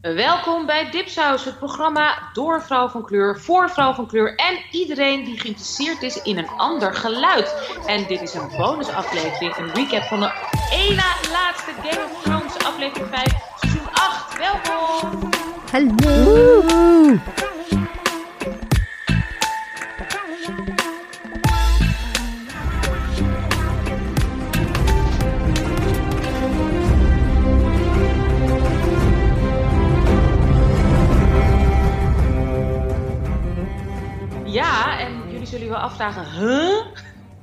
Welkom bij Dipsaus, het programma door vrouw van kleur, voor vrouw van kleur en iedereen die geïnteresseerd is in een ander geluid. En dit is een bonusaflevering, een recap van de ene laatste Game of Thrones aflevering 5, seizoen 8. Welkom! Hallo! Wel afvragen, huh?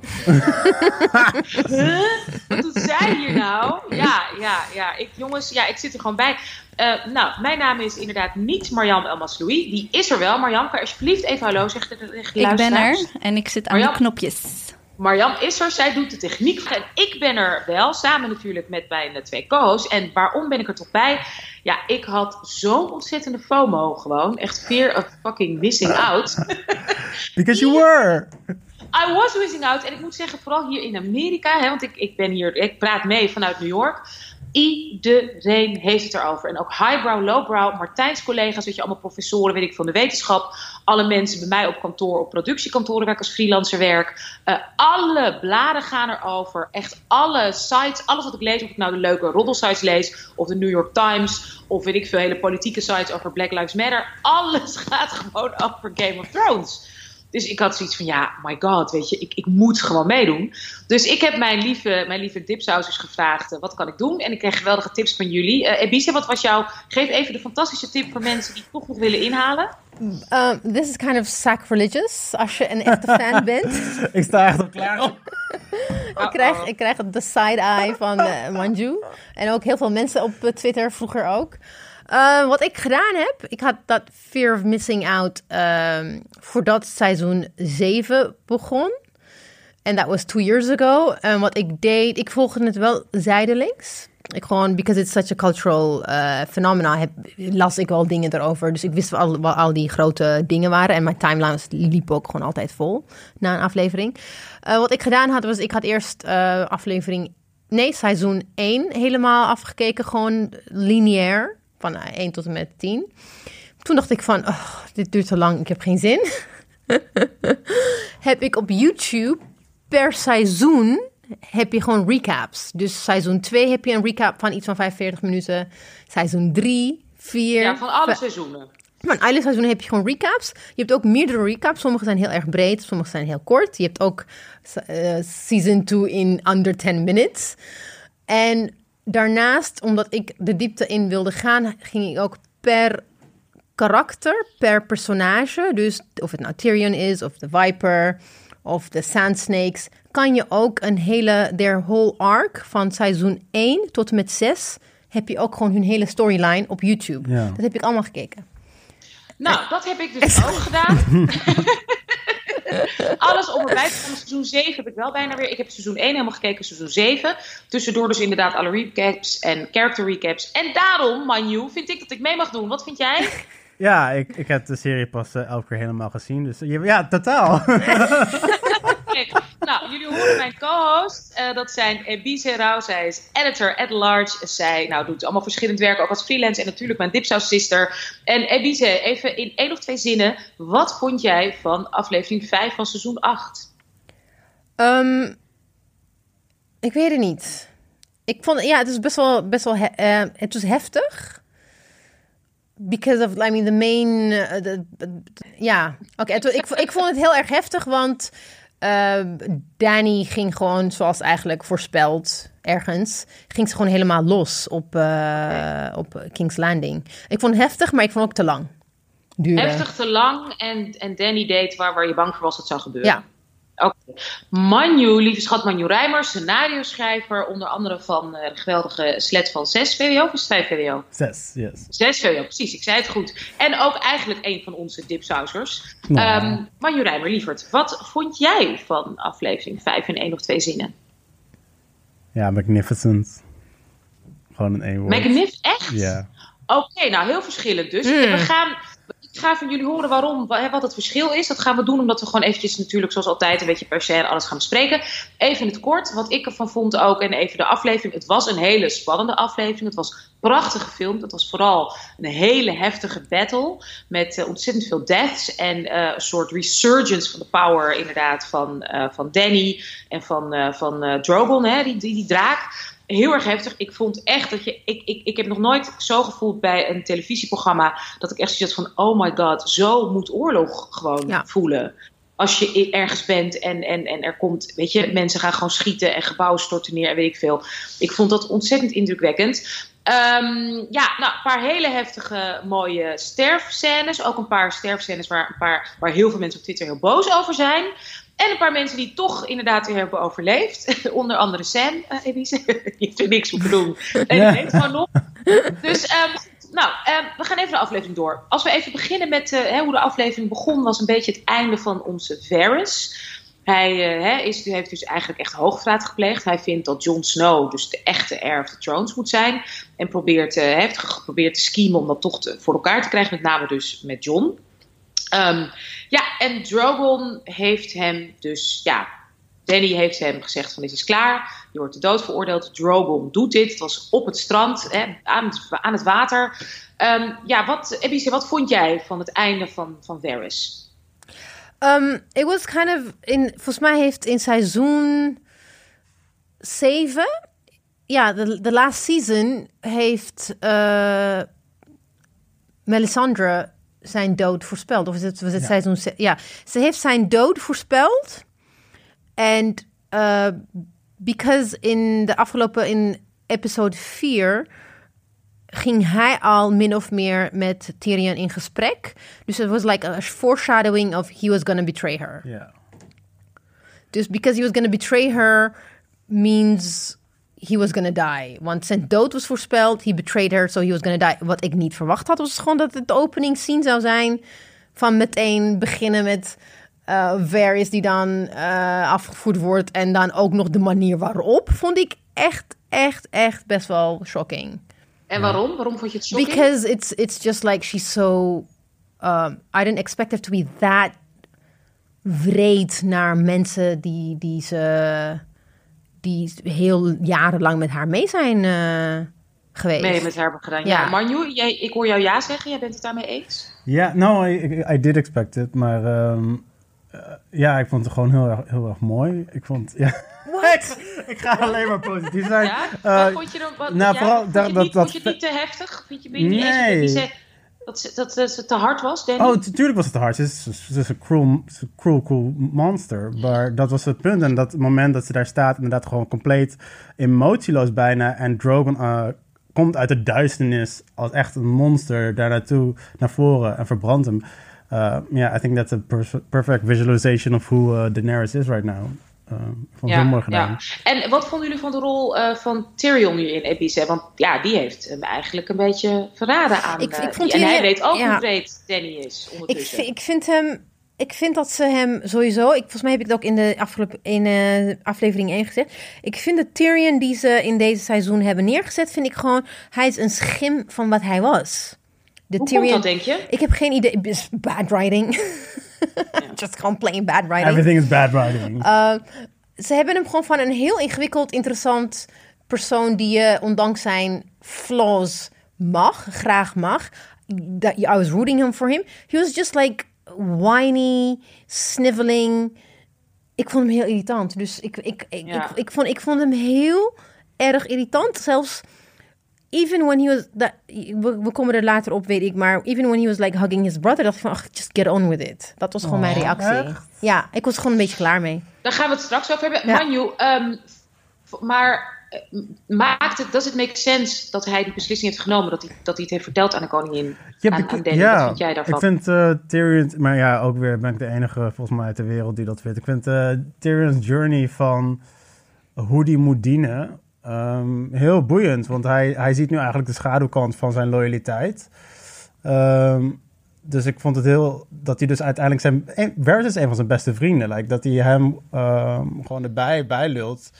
huh? Wat doet zij hier nou? Ja, ja, ja. Ik, jongens, ja, ik zit er gewoon bij. Eh, nou, mijn naam is inderdaad niet Marjam Elmasloui. Die is er wel. Marjam, kan je alsjeblieft even hallo zeggen tegen de Ik ben er en ik zit aan Marjam. de knopjes. Marjam is er, zij doet de techniek. En ik ben er wel, samen natuurlijk met mijn eh, twee co-hosts. En waarom ben ik er toch bij? Ja, ik had zo'n ontzettende FOMO gewoon. Echt fear of fucking missing out. Because you were. I was missing out. En ik moet zeggen, vooral hier in Amerika, hè, want ik, ik ben hier, ik praat mee vanuit New York. Iedereen heeft het erover. En ook highbrow, lowbrow, Martijn's collega's, weet je, allemaal professoren, weet ik, van de wetenschap. Alle mensen bij mij op kantoor, op productiekantoren werk als freelancer werk. Eh, alle bladen gaan erover. Echt alle sites, alles wat ik lees, of ik nou de leuke roddelsites lees, of de New York Times, of weet ik veel, hele politieke sites over Black Lives Matter. Alles gaat gewoon over Game of Thrones. Dus ik had zoiets van, ja, my god, weet je, ik, ik moet gewoon meedoen. Dus ik heb mijn lieve, mijn lieve dipsausers gevraagd, eh, wat kan ik doen? En ik kreeg geweldige tips van jullie. Eh Ebise, wat was jouw... Geef even de fantastische tip voor mensen die toch nog willen inhalen. Um, this is kind of sacrilegious als je een echte fan bent. Ik sta echt al klaar. ik, krijg, ik krijg de side-eye van eh, Manju. En ook heel veel mensen op eh, Twitter vroeger ook. Uh, wat ik gedaan heb, ik had dat fear of missing out um, voordat seizoen 7 begon. En dat was two years ago. En wat ik deed, ik volgde het wel zijdelings. Ik gewoon, because it's such a cultural uh, phenomena, heb, las ik wel dingen erover. Dus ik wist wel al, al die grote dingen waren. En mijn timelines liep ook gewoon altijd vol na een aflevering. Uh, wat ik gedaan had, was ik had eerst uh, aflevering, nee, seizoen 1 helemaal afgekeken. Gewoon lineair, van 1 tot en met 10. Toen dacht ik van, oh, dit duurt te lang, ik heb geen zin. heb ik op YouTube per seizoen heb je gewoon recaps. Dus seizoen 2 heb je een recap van iets van 45 minuten. Seizoen 3, 4. Ja, van alle seizoenen. Van alle seizoenen heb je gewoon recaps. Je hebt ook meerdere recaps. Sommige zijn heel erg breed, sommige zijn heel kort. Je hebt ook uh, season 2 in under 10 minutes. En daarnaast, omdat ik de diepte in wilde gaan, ging ik ook per karakter, per personage. Dus of het nou Tyrion is, of de Viper, of de Sand Snakes, kan je ook een hele, their whole arc van seizoen 1 tot en met 6, heb je ook gewoon hun hele storyline op YouTube. Ja. Dat heb ik allemaal gekeken. Nou, dat heb ik dus ook gedaan. Alles om erbij te komen. Seizoen 7 heb ik wel bijna weer. Ik heb seizoen 1 helemaal gekeken, seizoen 7. Tussendoor dus inderdaad alle recaps en character recaps. En daarom, Manu, vind ik dat ik mee mag doen. Wat vind jij? Ja, ik, ik heb de serie pas uh, elke keer helemaal gezien. Dus ja, totaal. nou, jullie horen mijn co-host. Uh, dat zijn Ebise Rauw. Zij is editor at large. Zij nou, doet allemaal verschillend werk, ook als freelance. En natuurlijk mijn Dipsaus sister. En Ebise, even in één of twee zinnen. Wat vond jij van aflevering 5 van seizoen 8? Um, ik weet het niet. Ik vond, ja, het is best wel, best wel, uh, het was heftig. Because of, I mean, the main, the, ja, oké, ik, ik vond het heel erg heftig, want uh, Danny ging gewoon, zoals eigenlijk voorspeld, ergens, ging ze gewoon helemaal los op, uh, op King's Landing. Ik vond het heftig, maar ik vond het ook te lang. Heftig, te lang en, en Danny deed waar, waar je bang voor was dat zou gebeuren. Ja. Oké. Okay. Manu, lieve schat Manu Rijmers, scenario schrijver, onder andere van uh, de geweldige slet van 6 VWO of is het 5 VWO? 6, yes. 6 VWO, precies, ik zei het goed. En ook eigenlijk een van onze dipsausers. Nou. Um, Manu Rijmer, lieverd, wat vond jij van aflevering 5 in één of twee zinnen? Ja, magnificent. Gewoon in één woord. Magnificent, echt? Ja. Oké, okay, nou heel verschillend dus. Mm. We gaan Ik ga van jullie horen waarom, wat het verschil is. Dat gaan we doen omdat we gewoon eventjes natuurlijk zoals altijd een beetje per se alles gaan bespreken. Even in het kort, wat ik ervan vond ook en even de aflevering. Het was een hele spannende aflevering. Het was prachtig gefilmd. Het was vooral een hele heftige battle met uh, ontzettend veel deaths en uh, een soort resurgence van de power inderdaad van, uh, van Danny en van, van Drogon, hè, die, die, die draak heel erg heftig. Ik vond echt dat je. Ik, ik, ik heb nog nooit zo gevoeld bij een televisieprogramma. dat ik echt zoiets van: oh my god, zo moet oorlog gewoon voelen. Als je ergens bent en, en, en er komt, weet je, mensen gaan gewoon schieten en gebouwen storten neer en weet ik veel. Ik vond dat ontzettend indrukwekkend. Um, ja, nou, een paar hele heftige, mooie sterfscènes. Ook een paar sterfscènes waar, een paar, waar heel veel mensen op Twitter heel boos over zijn. En een paar mensen die toch inderdaad weer hebben overleefd. Onder andere Sam, uh, Elise. Die heeft er niks voor doen. En leeft gewoon nog. Dus, um, nou, um, we gaan even de aflevering door. Als we even beginnen met uh, hè, hoe de aflevering begon, was een beetje het einde van onze Varys. Hij uh, is, heeft dus eigenlijk echt hoogverraad gepleegd. Hij vindt dat Jon Snow dus de echte heir of the thrones moet zijn. En probeert, uh, heeft geprobeerd te schemen om dat toch te, voor elkaar te krijgen. Met name dus met Jon. Um, ja, en Drogon heeft hem dus, ja, Danny heeft hem gezegd van dit is klaar, je wordt de dood veroordeeld. Drogon doet dit, het was op het strand, hè, aan, het, aan het water. Um, ja, wat, Ebice, wat vond jij van het einde van, van Varys? Um, it was kind of, in, volgens mij heeft in seizoen 7, ja, de, de last season heeft uh, Melisandre zijn dood voorspeld. Of is het, was het ja. seizoen... Ja, ze heeft zijn dood voorspeld. En uh, because in de afgelopen... In episode 4 ging hij al min of meer met Tyrion in gesprek. Dus het was like a foreshadowing of he was gonna betray her. Yeah. Dus because he was gonna betray her means he was gonna die. Want zijn dood was voorspeld. He betrayed her, so he was gonna die. Wat ik niet verwacht had, was gewoon dat het de opening scene zou zijn. Van meteen beginnen met uh, Varys die dan uh, afgevoerd wordt. En dan ook nog de manier waarop. Vond ik echt, echt, echt best wel shocking. En waarom? Waarom vond je het shocking? Because it's, it's just like she's so... Um, I didn't expect her to be that wreed naar mensen die, die ze die heel jarenlang met haar mee zijn uh, geweest. Mee met haar hebben gedaan. Ja, ja jij, ik hoor jou ja zeggen. Jij bent het daarmee eens? Ja, nou, I, I did expect it. Maar um, uh, ja, ik vond het gewoon heel erg, heel erg mooi. Ik vond, ja... What? ik ga alleen maar positief zijn. Ja? Uh, wat vond je dan? Wat, nou, ja, vooral, vond, je dat, niet, dat, vond je het niet te heftig? Vind je, ben je nee. Eens dat, dat, dat het te hard was, Danny? Oh, natuurlijk was het te hard. Ze is, ze is een cruel, cruel, cruel monster. Maar dat was het punt. En dat moment dat ze daar staat, inderdaad gewoon compleet emotieloos bijna. En Drogon uh, komt uit de duisternis als echt een monster daar naartoe, naar voren en verbrandt hem. Ja, uh, yeah, I think that's a perfect visualization of who uh, Daenerys is right now. Uh, vond ja, gedaan. Ja. En wat vonden jullie van de rol uh, van Tyrion hier in Epice? Want ja, die heeft hem eigenlijk een beetje verraden aan. Ik, ik vond die, en hij weet ook ja. hoe breed Danny is ondertussen. Ik, ik vind hem... Ik vind dat ze hem sowieso... Ik, volgens mij heb ik het ook in de afgelopen, in, uh, aflevering 1 gezegd. Ik vind de Tyrion die ze in deze seizoen hebben neergezet... vind ik gewoon... Hij is een schim van wat hij was. De Hoe Tyrion, komt dat, denk je? Ik heb geen idee. Bad writing. Just gewoon plain bad writing. Everything is bad writing. Uh, ze hebben hem gewoon van een heel ingewikkeld, interessant persoon die je ondanks zijn flaws mag, graag mag. That I was rooting him for him. He was just like whiny, sniveling. Ik vond hem heel irritant. Dus ik, ik, ik, ik, vond, ik vond hem heel erg irritant. Zelfs even when he was that we, we, komen er later op, weet ik, maar even when he was like hugging his brother, dacht ik van, ach, just get on with it. Dat was gewoon oh, mijn reactie. Echt? Ja, ik was gewoon een beetje klaar mee. Daar gaan we het straks over hebben. Ja. Manju, um, maar maakt het, does it make sense dat hij die beslissing heeft genomen, dat hij, dat hij het heeft verteld aan de koningin, ja, aan, aan Danny? Ja, Wat vind jij daarvan? Ik vind uh, Tyrion, maar ja, ook weer ben ik de enige volgens mij uit de wereld die dat vindt. Ik vind uh, Tyrion's journey van hoe die moet dienen, Um, heel boeiend, want hij, hij ziet nu eigenlijk de schaduwkant van zijn loyaliteit. Um, dus ik vond het heel dat hij dus uiteindelijk zijn. Varys is een van zijn beste vrienden. Like, dat hij hem um, gewoon erbij bij lult.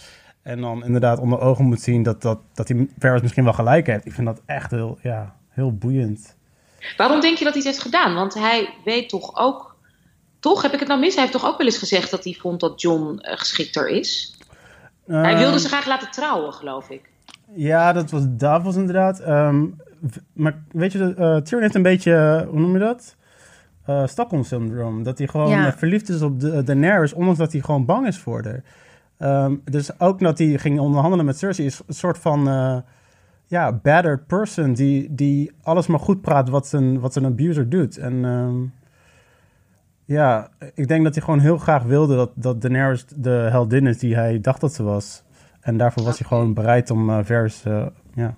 En dan inderdaad onder ogen moet zien dat, dat, dat hij Varys misschien wel gelijk heeft. Ik vind dat echt heel, ja, heel boeiend. Waarom denk je dat hij het heeft gedaan? Want hij weet toch ook... Toch, heb ik het nou mis? Hij heeft toch ook wel eens gezegd dat hij vond dat John uh, geschikter is? Hij wilde Ehm, ze graag laten trouwen, geloof ik. Ja, dat was Davos inderdaad. Ehm, maar weet je, eh Tyrion heeft een beetje, hoe noem je dat? Eh Stockholm-syndroom. Dat hij gewoon Ja. eh, verliefd is op de, Daenerys, ondanks dat hij gewoon bang is voor haar. Ehm, dus ook dat hij ging onderhandelen met Cersei is een soort van... eh, ja, battered person die, die alles maar goed praat wat zijn, wat zijn abuser doet. En ehm, ja, ik denk dat hij gewoon heel graag wilde dat, dat Daenerys de heldin is die hij dacht dat ze was. En daarvoor was hij gewoon bereid om eh Varys eh, ja,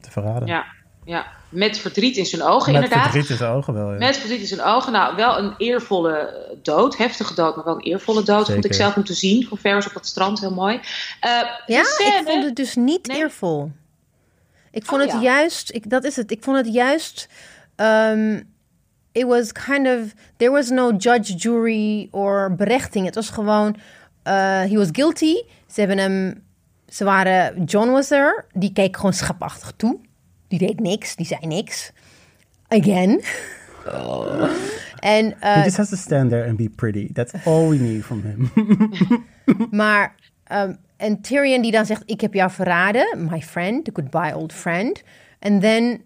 te verraden. Ja, ja, met verdriet in zijn ogen, Met inderdaad. verdriet in zijn ogen wel, ja. Met verdriet in zijn ogen. Nou, wel een eervolle dood. Heftige dood, maar wel een eervolle dood. Vond ik Zeker. zelf om te zien. Van Ferris op het strand, heel mooi. Eh, Ja, scène- ik vond het dus niet Nee? eervol. Ik vond Oh, het ja. juist, ik, dat is het. Ik vond het juist. ehm, it was kind of. There was no judge, jury or berechting. Het was gewoon. eh, he was guilty. Ze hebben hem. Ze waren. John was er. Die keek gewoon schapachtig toe. Die deed niks. Die zei niks. Again. En, eh, He just has to stand there and be pretty. That's all we need from him. Maar, ehm, en Tyrion die dan zegt, ik heb jou verraden, my friend, the goodbye old friend. And then,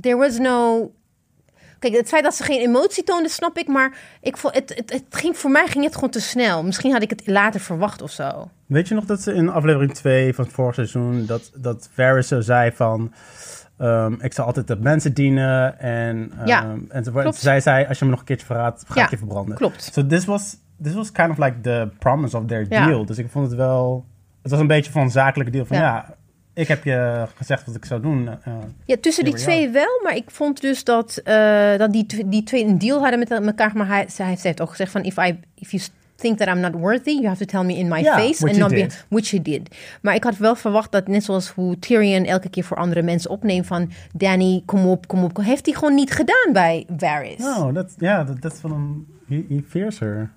there was no... Kijk, het feit dat ze geen emotie toonde, snap ik, maar ik vond, het, het, het ging, voor mij ging het gewoon te snel. Misschien had ik het later verwacht of zo. Weet je nog dat ze in aflevering 2 van het vorige seizoen... dat, dat Varys zo zei van... ehm, ik zal altijd de mensen dienen. En, ehm, Ja, en ze, zij zei, als je me nog een keertje verraadt, ga Ja, ik je verbranden. klopt. So this was, this was kind of like the promise of their Ja. deal. Dus ik vond het wel... Het was een beetje van een zakelijke deal van Ja. Ik heb je gezegd wat ik zou doen. eh, Ja, tussen die twee wel, maar ik vond dus dat, eh, dat die, die twee een deal hadden met elkaar. Maar hij, zij heeft- ook gezegd van, if, I, if you think that I'm not worthy, you have to tell me in my face. and not be, did. which you did. Maar ik had wel verwacht dat net zoals hoe Tyrion elke keer voor andere mensen opneemt van, Danny, kom op, kom op. Heeft hij gewoon niet gedaan bij Varys. No, dat ja, dat dat is van een... He, he fears her.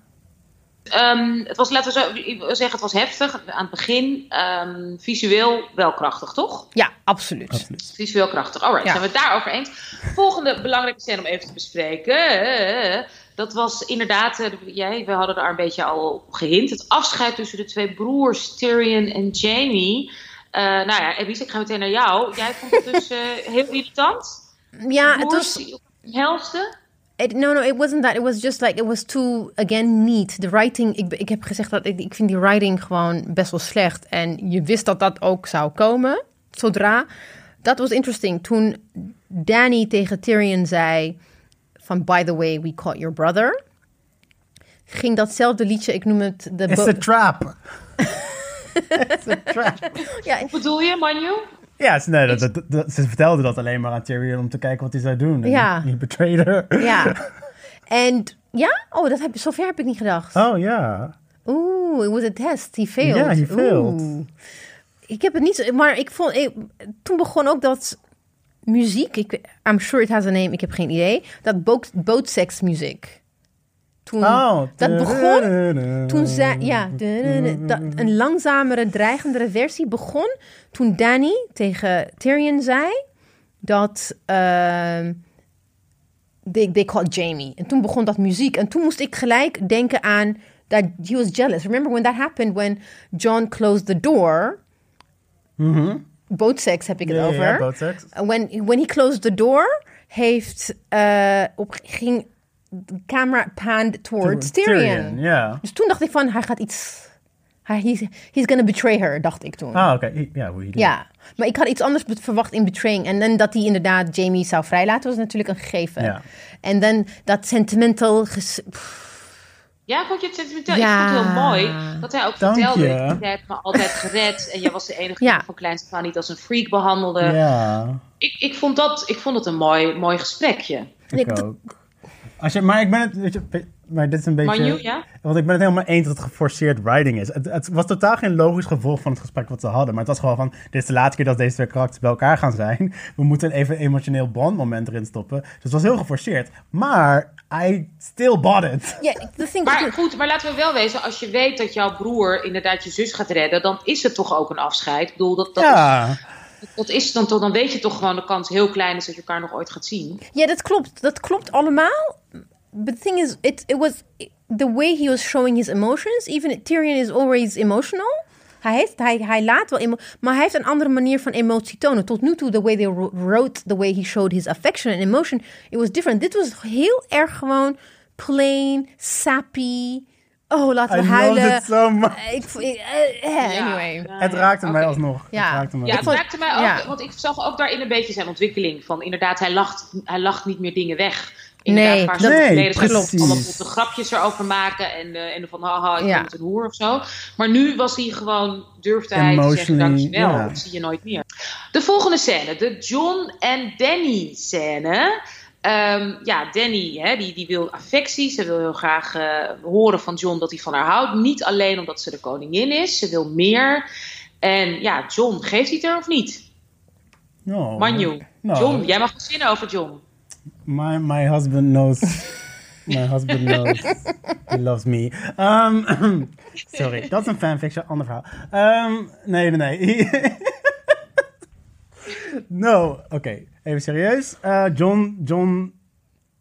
Ehm, het was, laten we zo zeggen, het was heftig aan het begin. Ehm, visueel wel krachtig, toch? Ja, absoluut. Absoluut. Visueel krachtig. Alright, Ja. zijn we het daarover eens? Volgende belangrijke scène om even te bespreken. Dat was inderdaad, eh, jij, we hadden daar een beetje al op gehint. Het afscheid tussen de twee broers, Tyrion en Jamie. Eh, nou ja, Elise, ik ga meteen naar jou. Jij vond het dus eh, heel irritant. Ja, het was... die op de helste. It, no, no, it wasn't that. It was just like, it was too, again, neat. De writing, ik, ik heb gezegd dat ik, ik vind die writing gewoon best wel slecht. En je wist dat dat ook zou komen, zodra. Dat was interesting. Toen Danny tegen Tyrion zei van, by the way, we caught your brother. Ging datzelfde liedje, ik noem het de... It's a trap. It's a trap. ja, Hoe bedoel je, Manu? Ja, ze, nee, dat, dat- dat- ze vertelde dat alleen maar aan Tyrion om te kijken wat hij zou doen. En Ja. Betrayed her. ja. En ja, oh, dat heb, zover heb ik niet gedacht. Oh ja. Oeh, it was a test. He failed. Ja, he failed. Oeh. Ik heb het niet zo... Maar ik vond... Ik, toen begon ook dat muziek... Ik, I'm sure it has a name. Ik heb geen idee. Dat boot, bootsex muziek. Toen, Oh. dat begon... Toen zij... Ja. dat, een langzamere, dreigendere versie begon... Toen Danny tegen Tyrion zei... Dat... ehm they, they called Jamie. En toen begon dat muziek. En toen moest ik gelijk denken aan that he was jealous. Remember when that happened when John closed the door? Boat sex heb ik het ja, over. bootsex. When, when he closed the door, heeft eh, op, ging camera panned towards Tyrion. Ja. Dus toen dacht ik van, hij gaat iets... Hij, he's, he's gonna betray her, dacht ik toen. Ah, oké. Ja, hoe je doet. Ja, maar ik had iets anders verwacht in Betraying. En dan dat hij inderdaad Jamie zou vrijlaten, was natuurlijk een gegeven. Ja. En dan dat sentimental... Ja, vond je het sentimenteel? Ja. Ik vond het heel mooi dat hij ook Dank vertelde. je. Jij hebt me altijd gered en jij was de enige Ja. die van kleins af aan niet als een freak behandelde. Ja, Ik, ik, vond dat, ik vond het een mooi, mooi gesprekje. ik Ik- ook. Als je, maar ik ben het, weet je, maar dit is een beetje... Want ik ben het helemaal eens dat het geforceerd writing is. Het, het was totaal geen logisch gevolg van het gesprek wat ze hadden. Maar het was gewoon van, dit is de laatste keer dat deze twee karakters bij elkaar gaan zijn. We moeten even een emotioneel bondmoment erin stoppen. Dus het was heel geforceerd. Maar, I still bought it. Ja, the thing Maar goed, maar laten we wel wezen, als je weet dat jouw broer inderdaad je zus gaat redden, dan is het toch ook een afscheid. Ik bedoel, dat, dat is, Ja, dat is dan toch, dan weet je toch gewoon de kans heel klein is dat je elkaar nog ooit gaat zien. Ja, dat klopt. Dat klopt allemaal. But the thing is, it, it was the way he was showing his emotions. Even Tyrion is always emotional. Hij, heeft, hij, hij laat wel maar hij heeft een andere manier van emotie tonen. Tot nu toe, the way they wrote, the way he showed his affection and emotion, it was different. Dit was heel erg gewoon plain, sappy. Oh, laten we I huilen. loved it so much. Eh, Ik, ik, eh, anyway. ja, Het ja, raakte mij alsnog. Ja. Het raakte mij Ja, het alsnog. raakte mij ook, Ja. want ik zag ook daarin een beetje zijn ontwikkeling. Van inderdaad, hij lacht, hij lacht niet meer dingen weg. Inderdaad, Nee, een paar dat- Nee, hij precies. allemaal de grapjes erover maken. En, eh, en van haha, ik Ja. ben een hoer of zo. Maar nu was hij gewoon, durfde hij te zeggen dankjewel. ja. Dat zie je nooit meer. De volgende scène, de John en Danny scène. Ehm, ja, Danny hè, die, die wil affectie. Ze wil heel graag eh, horen van John dat hij van haar houdt. Niet alleen omdat ze de koningin is. Ze wil meer. En ja, John, geeft hij het er of niet? No. Manju. No. John, jij mag beginnen over John. My my husband knows. My husband knows. He loves me. Um, sorry, dat is een fanfiction, ander verhaal. Um, nee, nee, nee. no, oké. Even serieus. Uh, John, John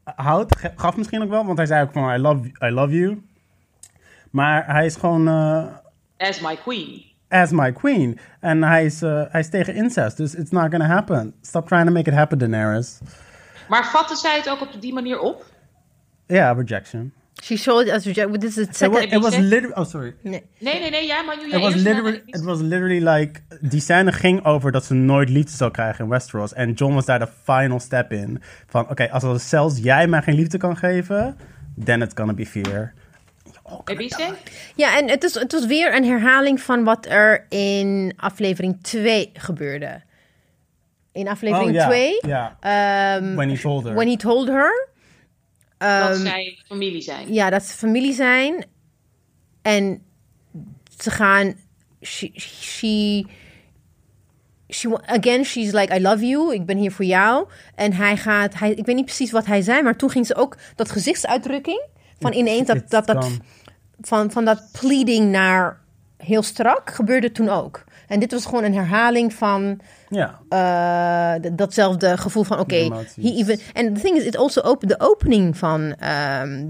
houdt, ge- gaf misschien ook wel, want hij zei ook van I love, I love you. Maar hij is gewoon uh, As my queen. as my queen. En hij is, uh, hij is tegen incest, dus it's not gonna happen. Stop trying to make it happen, Daenerys. Maar vatte zij het ook op die manier op? Yeah, rejection. She showed us reject. This is It was, second. it was je literally. Oh, sorry. Nee. Nee, nee, nee, jij Manu, jij It was literally. It was literally like. Die scène ging over dat ze nooit liefde zou krijgen in Westeros. En John was daar de final step in. Van oké, als zelfs jij mij geen liefde kan geven, then it's gonna be fear. Oh, Heb je ze? Ja, en het, is, het was weer een herhaling van wat er in aflevering 2 gebeurde. In aflevering Oh, ja, 2, ja. ehm, When he told her. when he told her, Dat ehm, zij familie zijn. ja, dat ze familie zijn. En ze gaan, she, she, she, again, she's like, I love you, ik ben hier voor jou. En hij gaat, hij, ik weet niet precies wat hij zei, maar toen ging ze ook, dat gezichtsuitdrukking, van ineens dat, dat, dat, van, van dat pleading naar heel strak, gebeurde toen ook. En dit was gewoon een herhaling van Ja. eh, datzelfde gevoel van oké, he even. En the thing is, it also open, de opening van ehm,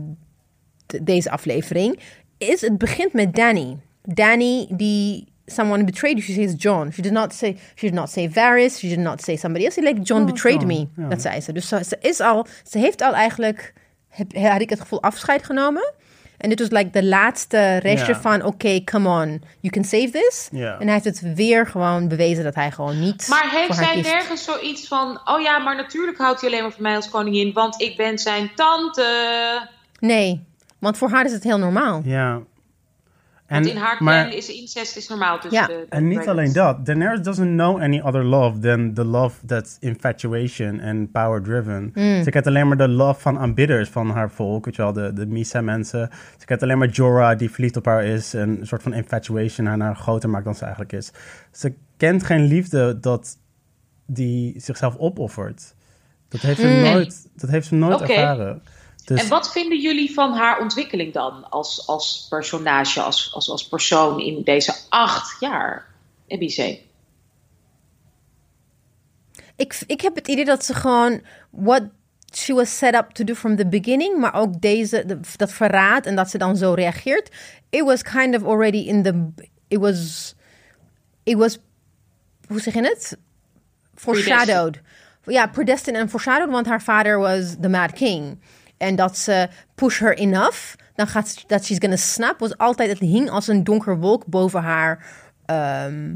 deze aflevering is het begint met Danny. Danny die someone betrayed you. She says John. She did not say she did not say Varys. She did not say somebody else. She like John Oh, betrayed me. Dat zei ze. Dus ze, ze is al, ze heeft al eigenlijk, heb, had ik het gevoel afscheid genomen. En dit was like de laatste restje van oké, come on, you can save this. En hij heeft het weer gewoon bewezen dat hij gewoon niet. Maar heeft voor haar zij kiest. nergens zoiets van... Oh ja, maar natuurlijk houdt hij alleen maar van mij als koningin... want ik ben zijn tante. Nee, want voor haar is het heel normaal. Ja. En, in haar maar, clan is incest is normaal tussen Ja. de, de en niet alleen dat. Daenerys doesn't know any other love than the love that's infatuation and power driven. Mm. Ze kent alleen maar de love van aanbidders van haar volk, weet je wel, de, de Misa mensen. Ze kent alleen maar Jorah die verliefd op haar is en een soort van infatuation haar naar groter maakt dan ze eigenlijk is. Ze kent geen liefde dat die zichzelf opoffert. Dat heeft ze nooit, dat heeft ze nooit. Oké. ervaren. Dus En wat vinden jullie van haar ontwikkeling dan? Als, als personage, als, als, als persoon in deze acht jaar? Ebice. Ik, ik heb het idee dat ze gewoon what she was set up to do from the beginning, maar ook deze de- dat verraad en dat ze dan zo reageert. It was kind of already in the it was it was hoe zeg je het? Foreshadowed. Ja, predestined en foreshadowed, want haar vader was the Mad King. En dat ze push her enough, dan gaat ze, dat she's gonna snap, was altijd, het hing als een donker wolk boven haar ehm,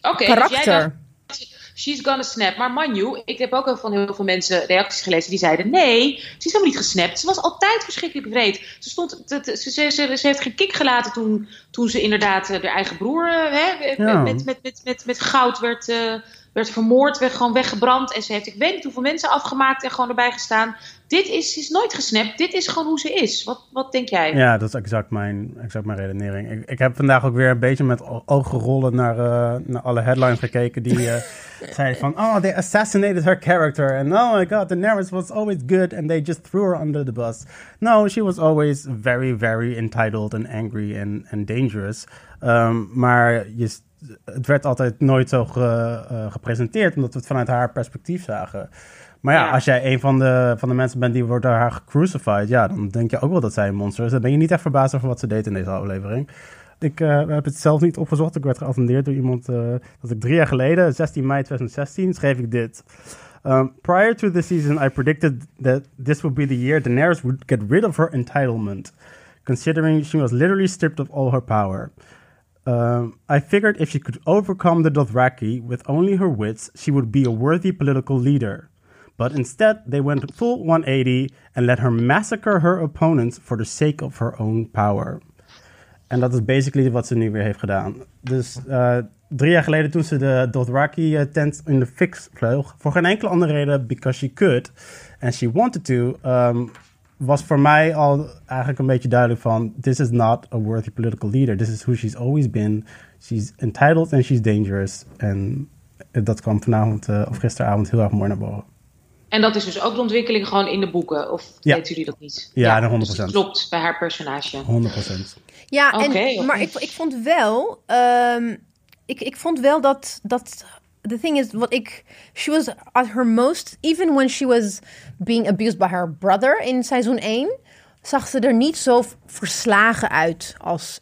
Oké, dus karakter. dacht, she's gonna snap. Maar Manju, ik heb ook al van heel veel mensen reacties gelezen die zeiden... nee, ze is helemaal niet gesnapt. Ze was altijd verschrikkelijk wreed. Ze, stond, ze, ze, ze, ze heeft geen kick gelaten toen, toen ze inderdaad eh, haar eigen broer... eh, Hè, Ja. met, met, met, met, met goud werd, eh, werd vermoord, werd gewoon weggebrand. En ze heeft ik weet niet hoeveel mensen afgemaakt en gewoon erbij gestaan. Dit is, is nooit gesnapt. Dit is gewoon hoe ze is. Wat, wat denk jij? Ja, dat is exact mijn, exact mijn redenering. Ik, ik heb vandaag ook weer een beetje met o- ogen rollen naar, eh, naar alle headlines gekeken die eh, zeiden van... Oh, they assassinated her character. And oh my god, Daenerys was always good and they just threw her under the bus. No, she was always very, very entitled and angry and, and dangerous. Um, maar je, het werd altijd nooit zo ge- eh, gepresenteerd, omdat we het vanuit haar perspectief zagen. Maar ja, Ja. als jij een van de, van de mensen bent die wordt door haar gecrucified, ja, dan denk je ook wel dat zij een monster is. Dan ben je niet echt verbaasd over wat ze deed in deze aflevering. Ik eh, heb het zelf niet opgezocht. Ik werd geattendeerd door iemand eh, dat ik drie jaar geleden, 16 mei 2016, schreef ik dit. Um, prior to the season, I predicted that this would be the year Daenerys would get rid of her entitlement, considering she was literally stripped of all her power. Um, I figured if she could overcome the Dothraki with only her wits, she would be a worthy political leader. But instead, they went full 180 and let her massacre her opponents for the sake of her own power. En dat is basically wat ze nu weer heeft gedaan. Dus eh, drie jaar geleden toen ze de Dothraki-tent in de fik vloog, voor geen enkele andere reden, because she could and she wanted to, ehm, was voor mij al eigenlijk een beetje duidelijk van, this is not a worthy political leader. This is who she's always been. She's entitled and she's dangerous. En dat kwam vanavond eh, of gisteravond heel erg mooi naar boven. En dat is dus ook de ontwikkeling gewoon in de boeken. Of Ja. weten jullie dat niet? Ja, dus 100%. het klopt bij haar personage. 100%. Ja, en, maar ik, ik vond wel, ehm, ik, ik vond wel dat, dat, the thing is, wat ik, she was at her most, even when she was being abused by her brother in seizoen 1, zag ze er niet zo verslagen uit als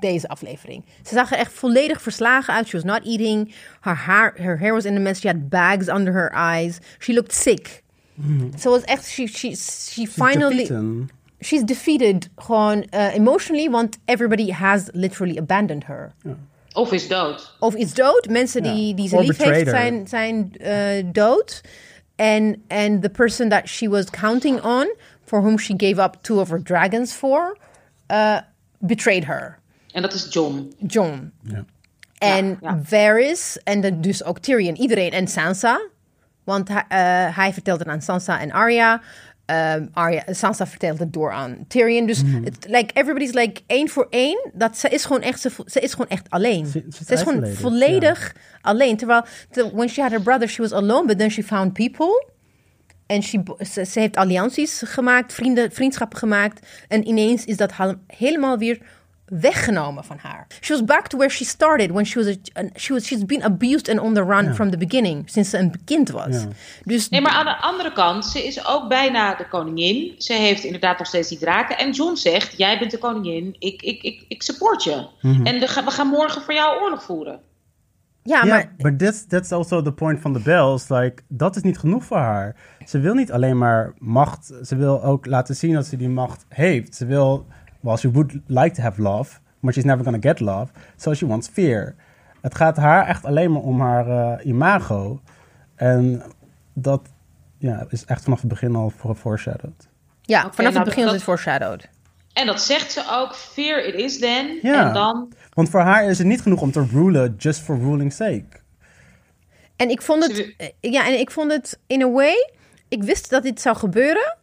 deze aflevering. Ze zag er echt volledig verslagen uit. She was not eating. Her hair, her hair was in a mess. She had bags under her eyes. She looked sick. Ze was echt, she, she, she finally Defeated. she's defeated gewoon uh, emotionally, want everybody has literally abandoned her. Of is dood. Of is dood. Mensen Ja. die, die ze Or lief betrayed heeft zijn, zijn uh, dood. En and the person that she was counting on, for whom she gave up two of her dragons for, uh, betrayed her. En dat is John. John. Ja. En ja. Varys en dus ook Tyrion, iedereen. En Sansa. Want hij, eh, hij vertelt het aan Sansa en Arya. Um, Arya, Sansa vertelt het door aan Tyrion. Dus het, like, everybody's like één voor één. Dat ze is gewoon echt, ze, ze is gewoon echt alleen. Ze- Ze, ze is gewoon isolated, volledig alleen. Terwijl, te- when she had her brother, she was alone. But then she found people. En she, ze, ze heeft allianties gemaakt, vrienden, vriendschappen gemaakt. En ineens is dat helemaal weer weggenomen van haar. She was back to where she started when she was a, she was she's been abused and on the run from the beginning sinds ze een kind was. Ja. Dus Nee, maar aan de andere kant, ze is ook bijna de koningin. Ze heeft inderdaad nog steeds die draken. En John zegt, jij bent de koningin, ik, ik, ik, ik support je. En we gaan, we gaan morgen voor jou oorlog voeren. ja, maar maar that's, that's also the point van de bells. Like, dat is niet genoeg voor haar. Ze wil niet alleen maar macht. Ze wil ook laten zien dat ze die macht heeft. Ze wil, well, she would like to have love, but she's never gonna get love. So she wants fear. Het gaat haar echt alleen maar om haar eh, imago. En dat ja, is echt vanaf het begin al voor foreshadowed. ja, vanaf nou, het begin dat- was het foreshadowed. En dat zegt ze ook, fear it is then. Ja. En dan, Want voor haar is het niet genoeg om te rulen just for ruling's sake. En ik vond het, ja, en ik vond het in a way, ik wist dat dit zou gebeuren.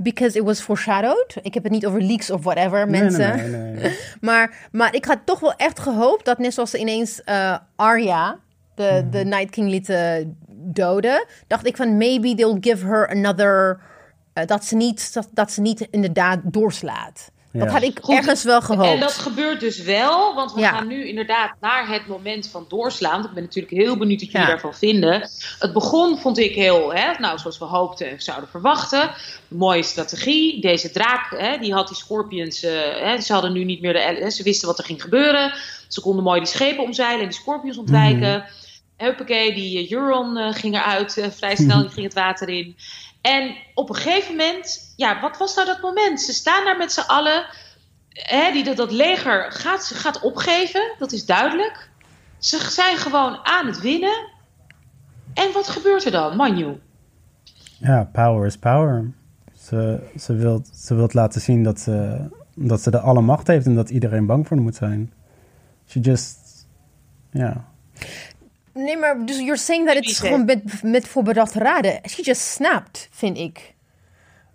Because it was foreshadowed. Ik heb het niet over leaks of whatever, mensen. Nee, nee, nee. Maar, maar ik had toch wel echt gehoopt dat net zoals ze ineens eh, Arya, de, de Night King lieten doden, dacht ik van maybe they'll give her another, eh, dat, ze niet, dat, dat ze niet inderdaad doorslaat. Dat had ik Goed, ergens wel gehoopt. En dat gebeurt dus wel, want we Ja. gaan nu inderdaad naar het moment van doorslaan. Ik ben natuurlijk heel benieuwd wat jullie Ja. daarvan vinden. Het begon, vond ik heel, hè, nou, zoals we hoopten en zouden verwachten. Mooie strategie. Deze draak, hè, die had die scorpions, eh, hè, ze hadden nu niet meer de, hè, ze wisten wat er ging gebeuren. Ze konden mooi die schepen omzeilen en die scorpions ontwijken. Huppakee, die eh, Euron eh, ging eruit vrij snel, die ging het water in. En op een gegeven moment, ja, wat was nou dat moment? Ze staan daar met z'n allen. Hè, die, dat, dat leger gaat, gaat opgeven, dat is duidelijk. Ze zijn gewoon aan het winnen. En wat gebeurt er dan, Manju? Ja, power is power. Ze, ze, wil, ze wil laten zien dat ze, dat ze de alle macht heeft en dat iedereen bang voor moet zijn. She just, ja. Nee, maar dus you're saying that it's Wie gewoon met, met voorbedacht raden. She just snapped, vind ik.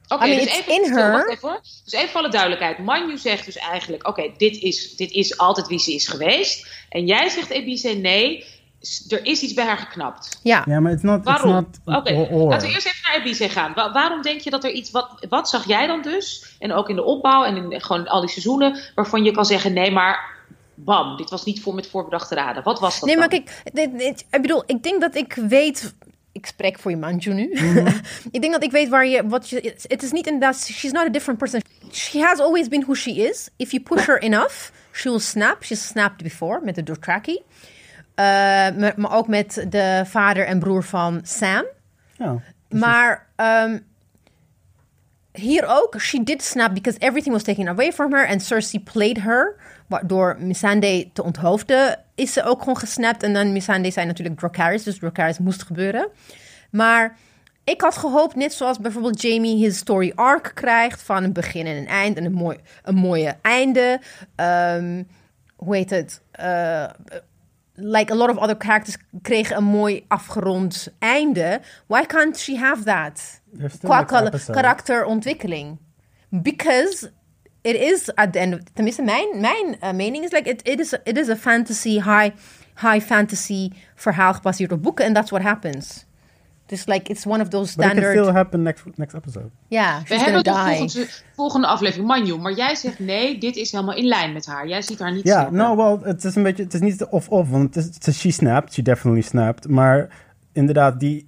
Oké, I mean, dus even, in stil, her. wacht even hoor. Dus even voor alle duidelijkheid. Manju zegt dus eigenlijk, oké, dit, is, dit is altijd wie ze is geweest. En jij zegt, Ebice, nee, er is iets bij haar geknapt. Ja. Ja, maar it's not, it's Waarom? not Oké, laten we eerst even naar Ebice gaan. Wa- waarom denk je dat er iets, wat, wat zag jij dan dus? En ook in de opbouw en in gewoon al die seizoenen, waarvan je kan zeggen, nee, maar bam, dit was niet voor met voorbedachte raden. Wat was dat Nee, maar dan? kijk, dit, dit- ik bedoel, ik denk dat ik weet. Ik spreek voor je Manju nu. ik denk dat ik weet waar je. Wat je het is niet inderdaad. She's not a different person. She has always been who she is. If you push her enough, she will snap. She's snapped before met de Dothraki. Eh, maar, maar ook met de vader en broer van Sam. Ja. Maar ehm, hier ook, she did snap because everything was taken away from her. En Cersei played her. Door Missandei te onthoofden is ze ook gewoon gesnapt. En dan Missandei zei natuurlijk Dracarys, dus Dracarys moest gebeuren. Maar ik had gehoopt, net zoals bijvoorbeeld Jamie his story arc krijgt... van een begin en een eind en een, mooi, een mooie einde. Ehm, hoe heet het? Eh, like a lot of other characters kregen een mooi afgerond einde. Why can't she have that? Qua karakterontwikkeling. Because it is at the end of, tenminste mijn, mijn eh, mening is like it, it, is, it is a fantasy, high, high fantasy verhaal gebaseerd op boeken and that's what happens. Dus like it's one of those But it can standard. still happen next, next episode. Ja, We she's hebben die. volgende, volgende aflevering, Manju. Maar jij zegt nee, dit is helemaal in lijn met haar. Jij ziet haar niet Ja, snappen. nou, wel, het is een beetje, het is niet of-of, want het is, het is- she snapped, she definitely snapped. Maar inderdaad, die,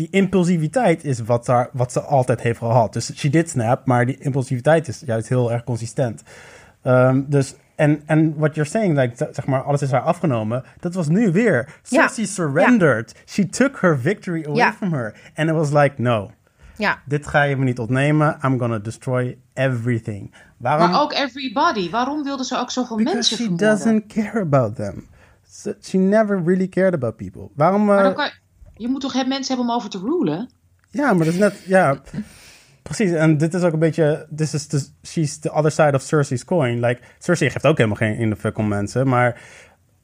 die impulsiviteit is wat, wat ze altijd heeft gehad. Dus she did snap, maar die impulsiviteit is juist heel erg consistent. Ehm, dus, en, en what you're saying, like, zeg maar, alles is haar afgenomen, dat was nu weer. Ja. Cersei surrendered. She took her victory away Ja. from her. And it was like, no, Ja, dit ga je me niet ontnemen. I'm gonna destroy everything. Waarom? Maar ook everybody. Waarom wilde ze ook zoveel Because mensen she vermoorden? doesn't care about them. So she never really cared about people. Waarom? Maar eh, dan kan je, je moet toch mensen hebben om over te rulen? Ja, maar dat is net, ja, precies. En dit is ook een beetje, this is the, she's the other side of Cersei's coin. Like, Cersei geeft ook helemaal geen in de fuck om mensen, maar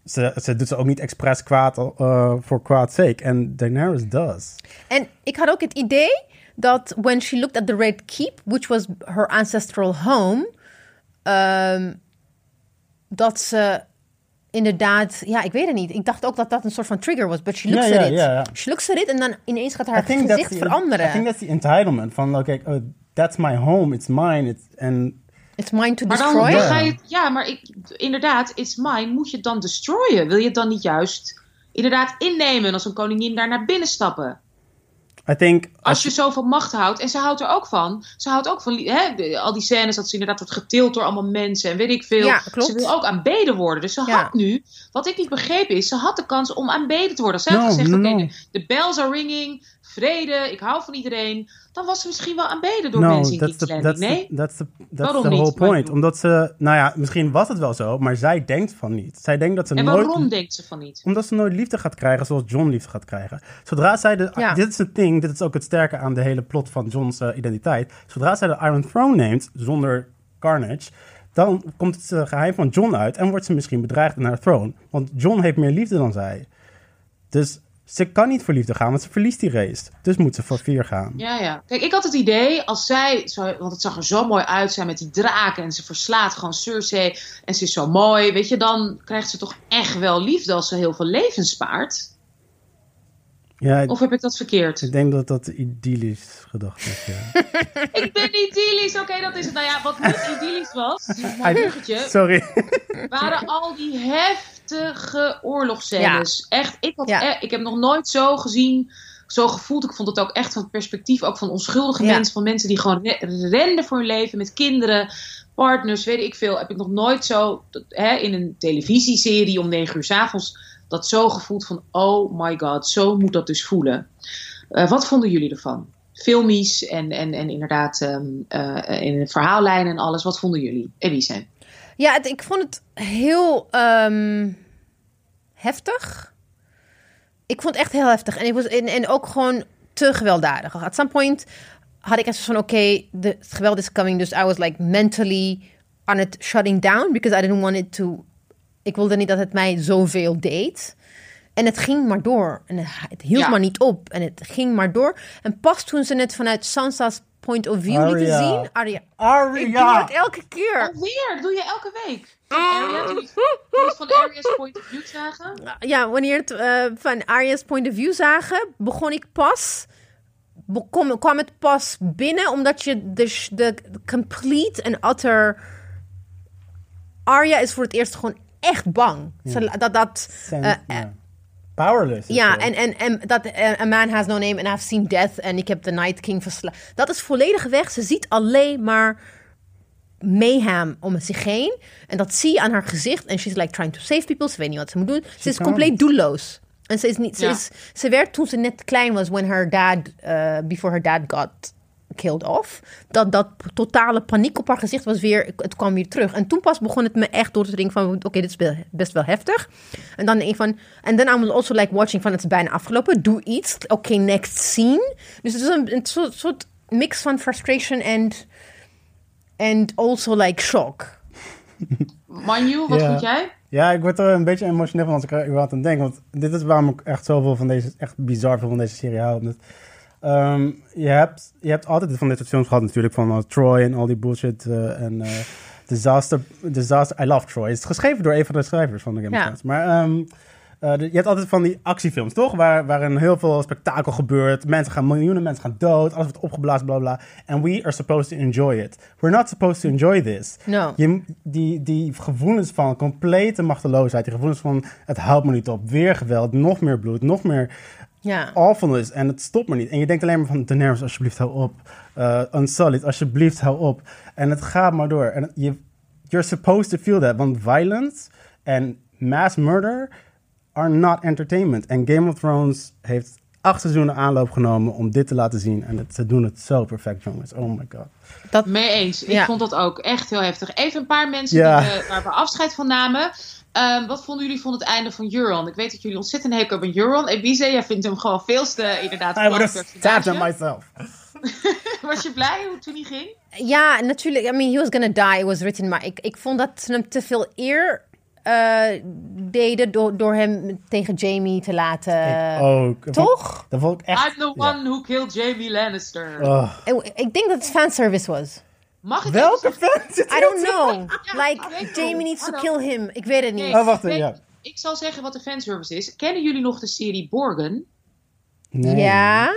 ze, ze doet ze ook niet expres kwaad eh, voor kwaad sake. En Daenerys does. En ik had ook het idee dat when she looked at the Red Keep, which was her ancestral home, ehm, dat ze inderdaad, ja, ik weet het niet. Ik dacht ook dat dat een soort van trigger was, but she looks at it. She looks at it en dan ineens gaat haar gezicht the, veranderen. I think that's the entitlement van, oké, oh, that's my home, it's mine, it's, en It's mine to Maar dan, destroy. dan ga je... Ja, maar ik, inderdaad, it's mine. Moet je het dan destroyen? Wil je het dan niet juist inderdaad innemen en als een koningin daar naar binnen stappen? I think... Als je zoveel macht houdt, en ze houdt er ook van. Ze houdt ook van hè, al die scènes dat ze inderdaad wordt getild door allemaal mensen en weet ik veel. Ja, klopt. Ze wil ook aanbeden worden. Dus ze Ja. had nu, wat ik niet begrepen is, ze had de kans om aanbeden te worden. Als zij had No, gezegd, no, oké, no. de, de bells are ringing, vrede, ik hou van iedereen. Dan was ze misschien wel aanbeden door no, mensen in that's King's Landing. Nee? Waarom the niet? whole point. Omdat ze, nou ja, misschien was het wel zo, maar zij denkt van niet. Zij denkt dat ze En nooit... waarom denkt ze van niet? Omdat ze nooit liefde gaat krijgen zoals John liefde gaat krijgen. Zodra zij de... Ja. Dit is het ding, dit is ook het sterke aan de hele plot van John's eh, identiteit. Zodra zij de Iron Throne neemt, zonder Carnage... dan komt het eh, geheim van John uit en wordt ze misschien bedreigd in haar throne. Want John heeft meer liefde dan zij. Dus ze kan niet voor liefde gaan, want ze verliest die race. Dus moet ze voor vier gaan. Ja, ja. Kijk, ik had het idee, als zij, zo, want het zag er zo mooi uit, zij met die draken en ze verslaat gewoon Cersei en ze is zo mooi, weet je, dan krijgt ze toch echt wel liefde als ze heel veel levens spaart. Ja, Of heb ik dat verkeerd? ik denk dat dat idyllisch gedacht is, ja. Ik ben idyllisch, oké, dat is het. Nou ja, wat niet idyllisch was, mijn bruggetje, Sorry. waren al die heftige oorlogsscènes. Echt, ik, had, Ja. eh, ik heb nog nooit zo gezien, zo gevoeld. Ik vond het ook echt van het perspectief ook van onschuldige Ja. mensen. Van mensen die gewoon re- renden voor hun leven met kinderen, partners, weet ik veel. Heb ik nog nooit zo hè, in een televisieserie om negen uur s avonds dat zo gevoeld van oh my god, zo moet dat dus voelen. Eh, wat vonden jullie ervan? Filmies en, en, en inderdaad ehm, eh, in de verhaallijn en alles. Wat vonden jullie? Elise. Ja, het- ik vond het heel ehm, heftig. Ik vond het echt heel heftig. En, ik was, en, en ook gewoon te gewelddadig. At some point had ik echt van... Oké, de het geweld is coming. Dus I was like mentally on it shutting down. Because I didn't want it to... Ik wilde niet dat het mij zoveel deed. En het ging maar door. En het, het hield Ja. maar niet op. En het ging maar door. En pas toen ze het vanuit Sansa's point of view lieten zien... Arya. Ik doe het elke keer. Alweer, dat doe je elke week. Het van Aria's point of view zagen. ja, wanneer het eh, van Arya's point of view zagen, begon ik pas. Bekom, kwam het pas binnen omdat je de, de complete en utter Arya is voor het eerst gewoon echt bang. Ze, dat, dat, ja. Powerless. ja, en, en, en dat eh, A Man Has No Name and I've Seen Death en ik heb The Night King verslagen. Dat is volledig weg. Ze ziet alleen maar mayhem om zich heen. En dat zie je aan haar gezicht. En she's like trying to save people. Ze weet niet wat ze moet doen. Ze is compleet doelloos. En ze, is niet, ze, Ja. is, ze werd toen ze net klein was, when her dad, eh, before her dad got killed off. Dat, dat totale paniek op haar gezicht was weer, het kwam weer terug. En toen pas begon het me echt door te dringen van, oké, dit is be- best wel heftig. En dan denk ik van, en then I was also like watching van, het is bijna afgelopen, doe iets. Oké, next scene. Dus het is een, een soort, soort mix van frustration and, and also like shock. Manju, wat Ja. jij? Ja, ik word er een beetje emotioneel van als ik er überhaupt aan denk. Want dit is waarom ik echt zoveel van deze, echt bizar veel van deze serie hou. Omdat, ehm, je, hebt, je hebt altijd van dit soort films gehad natuurlijk, van eh, Troy en al die bullshit. eh, en eh, Disaster, Disaster, I Love Troy. Het is geschreven door een van de schrijvers van de Game of Ja. Maar ehm, eh, je hebt altijd van die actiefilms, toch? Waar, waarin heel veel spektakel gebeurt. Mensen gaan, miljoenen mensen gaan dood. Alles wordt opgeblazen, bla bla. And we are supposed to enjoy it. We're not supposed to enjoy this. No. Je, die, die gevoelens van complete machteloosheid, die gevoelens van het houdt me niet op, weer geweld, nog meer bloed, nog meer Ja. awfulness en het stopt me niet. En je denkt alleen maar van Daenerys, alsjeblieft hou op. Uh, Unsullied, alsjeblieft hou op. En het gaat maar door. En je, you're supposed to feel that, want violence en mass murder are not entertainment. En Game of Thrones heeft acht seizoenen aanloop genomen om dit te laten zien. En het, ze doen het zo perfect, jongens. Oh my god. Dat, Mee eens. Ik Ja. vond dat ook echt heel heftig. Even een paar mensen Ja. die we, waar we afscheid van namen. Ehm, wat vonden jullie van het einde van Euron? Ik weet dat jullie ontzettend hekel hebben aan Euron. Ebize, jij vindt hem gewoon veel te inderdaad I would have stabbed him myself. Was je blij hoe toen hij ging? Ja, natuurlijk. I mean, he was gonna die, it was written. Maar ik, ik vond dat ze hem te veel eer eh, deden door, door hem tegen Jamie te laten. ik ook. Toch? Dat vond ik echt... I'm the ja. one who killed Jamie Lannister. Oh. Ik, ik denk dat het fanservice was. Mag ik Welke fan zit I don't know. Ja, like, Jamie needs to kill him. Ik weet het niet. Nee, Oh, wacht even, ja. Ik zal zeggen wat de fanservice is. Kennen jullie nog de serie Borgen? Nee. Ja?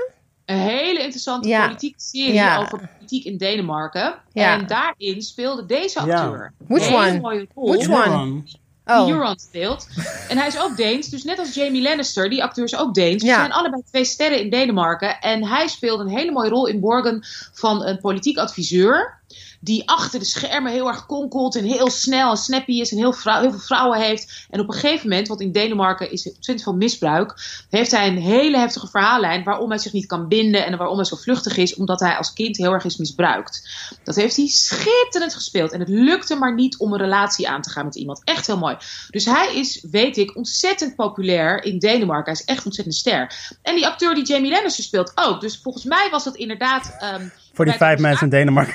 Een hele interessante Ja. politieke serie Ja. over politiek in Denemarken. Ja. En daarin speelde deze Ja. acteur. Which one? Which one? Euron. Die Oh. Euron speelt. En hij is ook Deens. Dus net als Jamie Lannister, die acteur is ook Deens. Ze Ja. zijn allebei twee sterren in Denemarken. En hij speelde een hele mooie rol in Borgen van een politiek adviseur. Die achter de schermen heel erg konkelt en heel snel en snappy is en heel, veel vrouwen heeft. En op een gegeven moment, want in Denemarken is ontzettend veel misbruik, heeft hij een hele heftige verhaallijn waarom hij zich niet kan binden en waarom hij zo vluchtig is, omdat hij als kind heel erg is misbruikt. Dat heeft hij schitterend gespeeld en het lukte maar niet om een relatie aan te gaan met iemand. Echt heel mooi. Dus hij is, weet ik, ontzettend populair in Denemarken. Hij is echt ontzettend ster. En die acteur die Jamie Lannister speelt ook. Dus volgens mij was dat inderdaad. ehm, Voor die vijf de- mensen in Denemarken.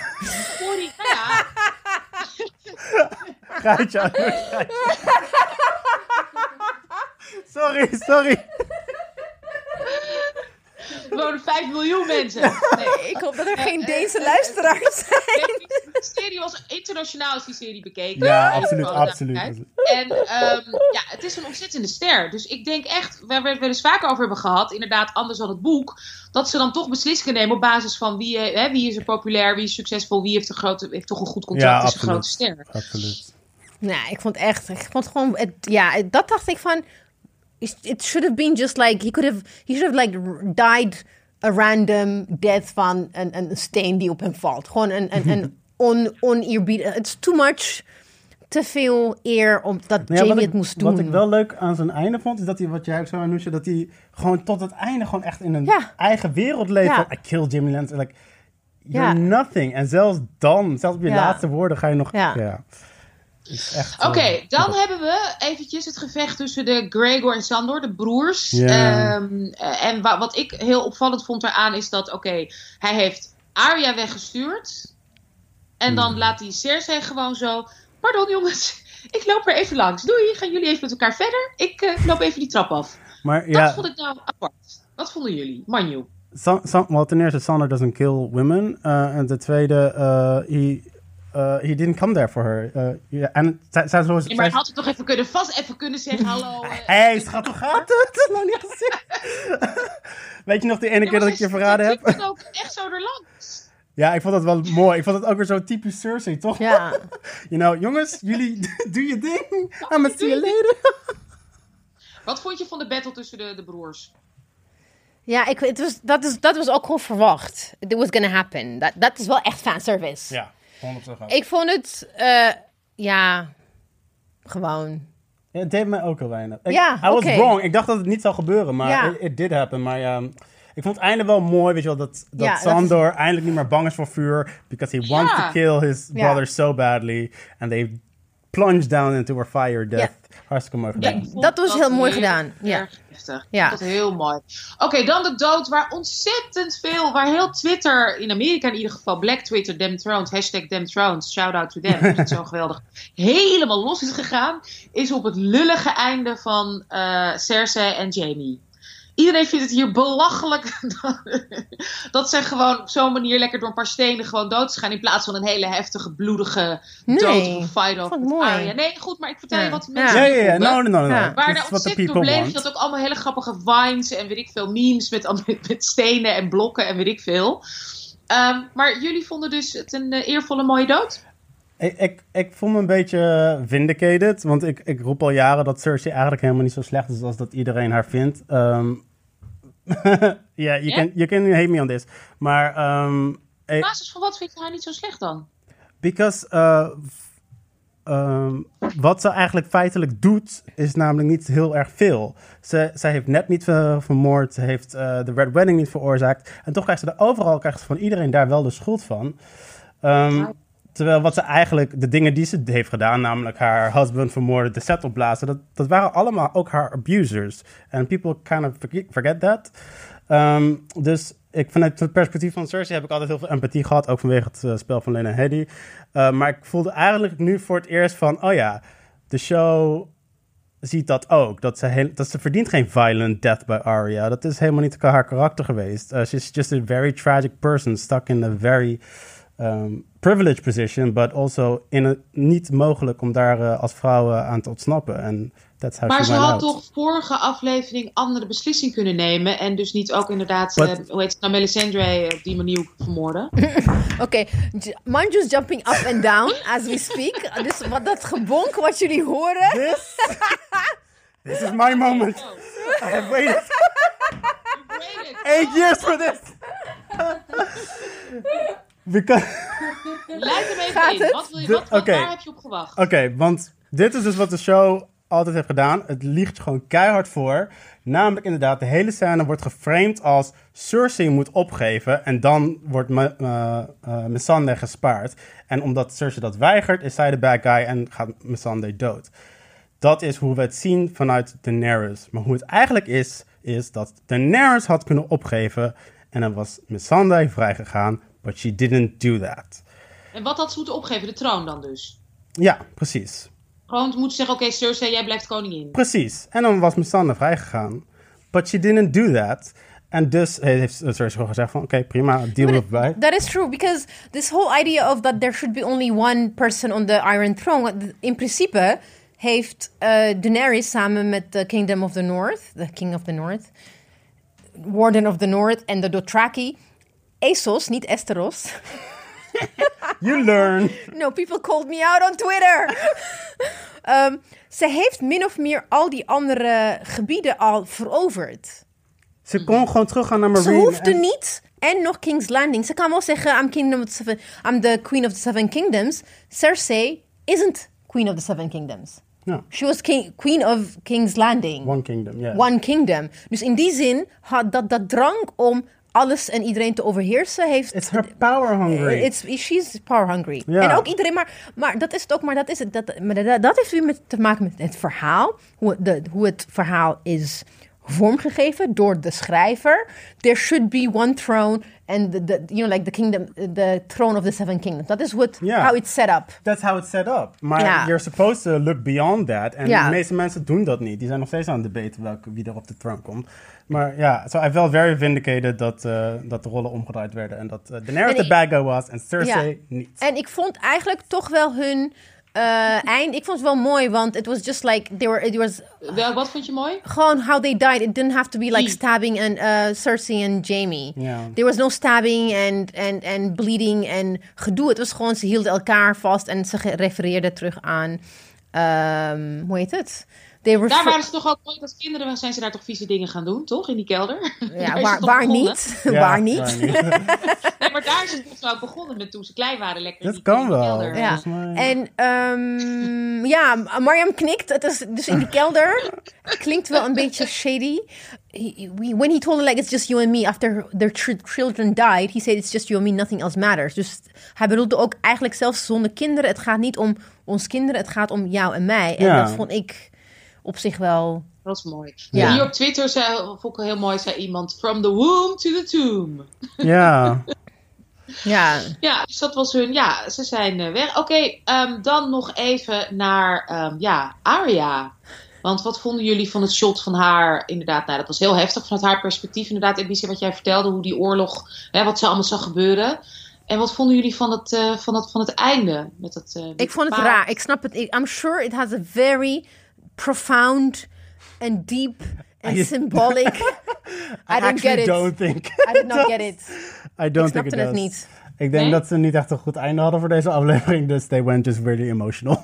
Sorry, nou ja, Gaatje. gaatje. Sorry, sorry. er wonen 5 miljoen mensen. Nee, Ik hoop dat er geen Deense luisteraars zijn. de serie was internationaal is die serie bekeken. Ja, absoluut, voor absoluut. En ehm, ja, het is een ontzettende ster. Dus ik denk echt, waar we het wel eens vaker over hebben gehad, inderdaad anders dan het boek, dat ze dan toch beslissingen nemen op basis van wie, eh, hè, wie is er populair, wie is succesvol, wie heeft, een grote, heeft toch een goed contract, Ja, is een grote ster. Absoluut. Nou, ik vond echt, ik vond gewoon, het, ja, dat dacht ik van, it should have been just like, he could have, he should have like died a random death van een, een steen die op hem valt. Gewoon een, een, een on, oneerbiedig, it's too much, te veel eer om dat Nou ja, Jamie het ik- moest doen. Wat ik wel leuk aan zijn einde vond, is dat hij, wat jij ook zo Anousha, dat hij gewoon tot het einde gewoon echt in een Ja. eigen wereld leeft. Ja. Van, I kill Jimmy Lannister. Like, you're Ja. nothing. En zelfs dan, zelfs op je Ja. laatste woorden ga je nog... Ja. Oké, eh, dan hebben we eventjes het gevecht tussen de Gregor en Sandor, de broers. Ehm, eh, en wa- wat ik heel opvallend vond eraan is dat, oké, hij heeft Arya weggestuurd. En dan Hmm. laat hij Cersei gewoon zo, pardon jongens, ik loop er even langs. Doei, gaan jullie even met elkaar verder? Ik eh, loop even die trap af. Maar Dat ja, vond ik nou apart. Wat vonden jullie? Manju. San, San, well, ten eerste, Sander doesn't kill women. Uh, en ten tweede, uh, he, uh, he didn't come there for her. Uh, ja, en zij, zij, zij, Nee, maar hij had het toch even kunnen, vast even kunnen zeggen, hallo. eh, Hé, hey, schat, hoe gaat het? Nog niet gezien. Weet je nog die ene ja, keer dat ik je verraden heb? liep ook echt zo erlangs. Ja, ik vond dat wel mooi. Ik vond het ook weer zo typisch Cersei, toch? Ja. You know, jongens, jullie doe je ding. I'm see you later. Wat vond je van de battle tussen de, de broers? Ja, ik, het was, dat, is, dat was ook gewoon verwacht. It was gonna happen. Dat, dat is wel echt fanservice. Ja, 100% Ik vond het, eh, ja, gewoon. Ja, het deed mij ook al weinig. Ik, Ja, I was wrong. Ik dacht dat het niet zou gebeuren, maar Ja. it, it did happen. Maar ja, ik vond het einde wel mooi, weet je wel, dat, dat Ja, dat is- Sandor eindelijk niet meer bang is voor vuur. Because he wants Ja. to kill his Ja. brother so badly. And they plunged down into a fire death. Hartstikke mooi gedaan. Dat was heel mooi gedaan, ja. Ja. Dat heel mooi. Oké, dan de dood waar ontzettend veel, waar heel Twitter, in Amerika in ieder geval, Black Twitter, Dem Thrones, hashtag Dem Thrones, shout out to them, vind het zo geweldig, helemaal los is gegaan, is op het lullige einde van eh Cersei en Jamie. Iedereen vindt het hier belachelijk dat zij gewoon op zo'n manier lekker door een paar stenen gewoon dood gaan. In plaats van een hele heftige, bloedige Nee, dood vond mooi. Arya. Nee, goed, maar ik vertel je Ja. wat de mensen Ja, ja, ja. No, no, no, no. Ja. Waar daar ontzettend door bleef, je had ook allemaal hele grappige vines en weet ik veel, memes met, met, met stenen en blokken en weet ik veel. Ehm, maar jullie vonden dus het een eh, eervolle mooie dood? Ik, ik, ik voel me een beetje vindicated, want ik, ik roep al jaren dat Cersei eigenlijk helemaal niet zo slecht is als dat iedereen haar vindt. Ehm Ja, you, Ja? can, you can hate me on this. Maar, ehm, eh, Op basis van wat vind je haar niet zo slecht dan? because, eh, ehm, wat ze eigenlijk feitelijk doet, is namelijk niet heel erg veel. Ze, zij heeft net niet eh, vermoord, ze heeft eh, de Red Wedding niet veroorzaakt. En toch krijgt ze er overal, krijgt ze van iedereen daar wel de schuld van. Ehm, Ja. Terwijl wat ze eigenlijk, de dingen die ze heeft gedaan, namelijk haar husband vermoorden, de set opblazen, dat, dat waren allemaal ook haar abusers. En people kind of forget, that. Ehm, dus ik, vanuit het perspectief van Cersei heb ik altijd heel veel empathie gehad, ook vanwege het eh, spel van Lena Headey. Eh, maar ik voelde eigenlijk nu voor het eerst van, oh ja, de show ziet dat ook. Dat ze, heel, dat ze verdient geen violent death bij Arya. Dat is helemaal niet haar karakter geweest. Uh, she's just a very tragic person stuck in a very um, privileged position, but also in a, niet mogelijk om daar uh, als vrouw uh, aan te ontsnappen. En that's how Maar ze had out. toch vorige aflevering andere beslissing kunnen nemen. En dus niet ook inderdaad, But- eh, hoe heet het nou, Melisandre op die manier vermoorden. Oké, J- Manju's jumping up and down as we speak. Dus wat dat gebonk wat jullie horen. This, this is my moment. I have waited eight years for this. Because... Leid hem even Gaat in. het? Wat wil je, wat, wat, oké. waar heb je op gewacht? Oké, want dit is dus wat de show altijd heeft gedaan. Het liegt gewoon keihard voor. Namelijk inderdaad, de hele scène wordt geframed als Cersei moet opgeven en dan wordt Ma- eh, Missandei gespaard. En omdat Cersei dat weigert, is zij de bad guy en gaat Missandei dood. Dat is hoe we het zien vanuit Daenerys. Maar hoe het eigenlijk is, is dat Daenerys had kunnen opgeven en dan was Missandei vrijgegaan, but she didn't do that. En wat had ze moeten opgeven? De troon dan dus? Ja, precies. Gewoon moeten zeggen, oké Cersei, jij blijft koningin. Precies. En dan was Missandei vrijgegaan. But she didn't do that. En dus heeft Cersei gewoon gezegd van... Oké, prima, deal with it. That is true, because this whole idea of that there should be only one person on the Iron Throne, in principe heeft eh, Daenerys samen met de Kingdom of the North, the King of the North, Warden of the North en de Dothraki, Essos, niet Esteros. You learn. No, people called me out on Twitter. Ehm, ze heeft min of meer al die andere gebieden al veroverd. Ze kon gewoon teruggaan naar Ze Marine. hoefde en- niet. En nog King's Landing. Ze kan wel zeggen, I'm, Kingdom of the seven, I'm the Queen of the Seven Kingdoms. Cersei isn't Queen of the Seven Kingdoms. Ja, She was king, Queen of King's Landing. One Kingdom, ja. One Kingdom. Dus in die zin had dat, dat drang om alles en iedereen te overheersen heeft... It's her power hungry. It's, she's power hungry. En ook iedereen, maar, maar dat is het ook, maar dat is het. Dat, maar dat, dat heeft weer met, te maken met het verhaal. Hoe, de, hoe het verhaal is vormgegeven door de schrijver. There should be one throne and the, the you know like the kingdom, the throne of the seven kingdoms. Dat is het, Ja. how it's set up. That's how it's set up. Maar Ja. you're supposed to look beyond that. En de meeste mensen doen dat niet. Die zijn nog steeds aan het debaten welke, wie er op de throne komt. Maar ja, so I felt very vindicated dat, eh, dat de rollen omgedraaid werden. En dat eh, Daenerys En de bad guy was en Cersei niet. En ik vond eigenlijk toch wel hun eh, eind. Ik vond het wel mooi, want it was just like they were. It was Wel, wat vond je mooi? gewoon how they died. It didn't have to be like stabbing and uh, Cersei and Jamie. Ja. There was no stabbing and, and, and bleeding en gedoe. Het was gewoon, ze hielden elkaar vast en ze refereerden terug aan, ehm, hoe heet het? They Daar waren ze toch ook ooit als kinderen zijn ze daar toch vieze dingen gaan doen, toch? In die kelder? Ja, waar, waar niet? Ja, waar niet? waar niet. Nee, maar daar is het toch ook begonnen met toen ze klein waren. Lekker in Dat die- kan wel. kelder. Ja, en ehm, ja, Mariam knikt. Het is dus in die kelder. Klinkt wel een beetje shady. He- he- when he told her like it's just you and me after their ch- children died, he said it's just you and me, nothing else matters. Dus hij bedoelde ook eigenlijk zelfs zonder kinderen. Het gaat niet om ons kinderen, het gaat om jou en mij. En Ja. dat vond ik op zich wel. Dat is mooi. Ja. Hier op Twitter zei, vond ik heel mooi, zei iemand... From the womb to the tomb. Ja, Ja, Ja, dus dat was hun... Ja, ze zijn eh, weg. Oké, ehm, dan nog even naar ehm, ja, Arya. Want wat vonden jullie van het shot van haar? Inderdaad, nou, dat was heel heftig vanuit haar perspectief. Inderdaad, Ebice, wat jij vertelde, hoe die oorlog... Hè, wat ze allemaal zag gebeuren. En wat vonden jullie van het, eh, van het, van het einde? Met dat, eh, ik vond het paard? raar. Ik snap het. I'm sure it has a very profound and deep and I- symbolic. I, I don't get actually it. don't think. I did not get it. I don't Ik think it het niet. Ik denk Nee? dat ze niet echt een goed einde hadden voor deze aflevering, dus they went just really emotional.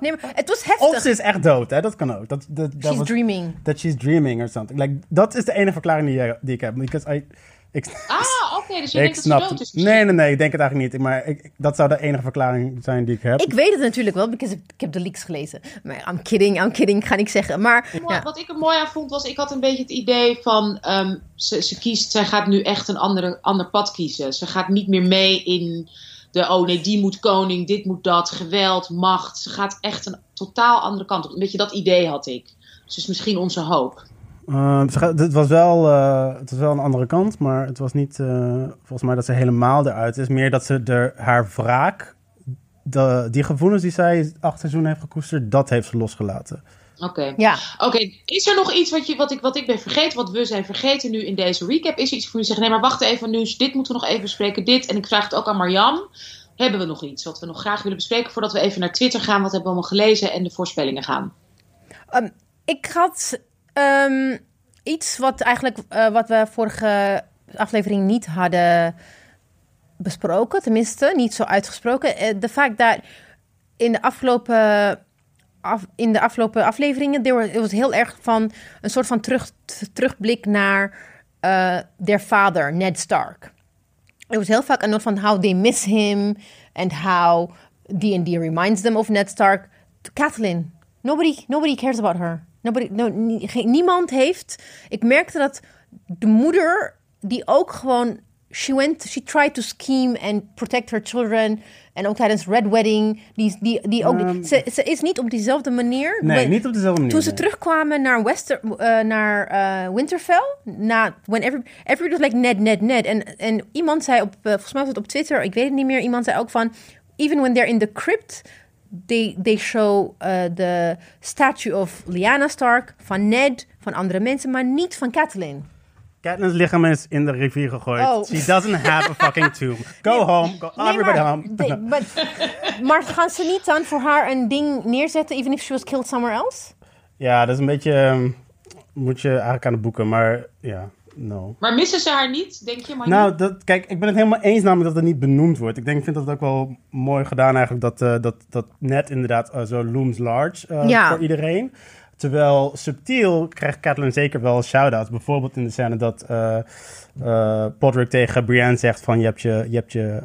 Nee, maar het was Of heftig. ze is echt dood, hè? Dat kan ook. Dat, dat, dat She's was- dreaming. That she's dreaming or something. Like, dat is de enige verklaring die, die ik heb. Because I, ik, Ah, oké, dus je ik denkt dat ze snap dood het. is. Nee, nee, nee, ik denk het eigenlijk niet. Maar ik, dat zou de enige verklaring zijn die ik heb. Ik weet het natuurlijk wel, because ik ik heb de leaks gelezen. Maar I'm kidding, I'm kidding, ga ik zeggen. Maar ja. Wat ik er mooi aan vond, was ik had een beetje het idee van... ehm, ze, ze kiest, zij gaat nu echt een andere, ander pad kiezen. Ze gaat niet meer mee in de... Oh nee, die moet koning, dit moet dat, geweld, macht. Ze gaat echt een totaal andere kant op. Een beetje dat idee had ik. Dus is misschien onze hoop. Gaat- het, was wel, eh, het was wel een andere kant, maar het was niet eh, volgens mij dat ze helemaal eruit is. Meer dat ze er, haar wraak, de, die gevoelens die zij acht seizoenen heeft gekoesterd, dat heeft ze losgelaten. Oké. ja. Oké, is er nog iets wat, je, wat, ik, wat ik ben vergeten, wat we zijn vergeten nu in deze recap? Is er iets voor je zeggen, nee, maar wacht even, nu, dit moeten we nog even bespreken, dit. En ik vraag het ook aan Marjam. Hebben we nog iets wat we nog graag willen bespreken voordat we even naar Twitter gaan? Wat hebben we allemaal gelezen en de voorspellingen gaan? Ehm, ik had ehm, iets wat eigenlijk eh, wat we vorige aflevering niet hadden besproken, tenminste niet zo uitgesproken. Eh, De fact dat in de afgelopen af, in de afgelopen afleveringen er was, heel erg van een soort van terug, terugblik naar eh their father Ned Stark. Er was heel vaak een noot van how they miss him and how D&D reminds them of Ned Stark. Kathleen, nobody, nobody cares about her. Nobody, no, niemand heeft. Ik merkte dat de moeder die ook gewoon she went, she tried to scheme and protect her children. En ook tijdens Red Wedding, die, die, die ook, Ehm. ze, ze is niet op diezelfde manier. Nee, niet op dezelfde manier. toen ze nee. terugkwamen naar, Wester, eh, naar eh, Winterfell, na, when every, everybody was like Ned, Ned, Ned. En, en iemand zei op, eh, volgens mij was het op Twitter, ik weet het niet meer, iemand zei ook van, even when they're in the crypt, they, they show eh, the statue of Lyanna Stark, van Ned, van andere mensen, maar niet van Catelyn. Catelyn's lichaam is in de rivier gegooid. Oh. She doesn't have a fucking tomb. Go home. Go Nee, everybody maar, home. they- but- maar gaan ze niet dan voor haar een ding neerzetten, even if she was killed somewhere else? Ja, dat is een beetje... ehm, moet je eigenlijk aan de boeken, maar ja, no. Maar missen ze haar niet, denk je? Maar Nou, dat, kijk, ik ben het helemaal eens namelijk dat het niet benoemd wordt. Ik denk, ik vind dat ook wel mooi gedaan eigenlijk, dat, eh, dat, dat net inderdaad eh, zo looms large eh, Ja. voor iedereen. Terwijl subtiel krijgt Catelyn zeker wel shout-outs. Bijvoorbeeld in de scène dat eh eh, Podrick tegen Brienne zegt van je hebt je, je, hebt je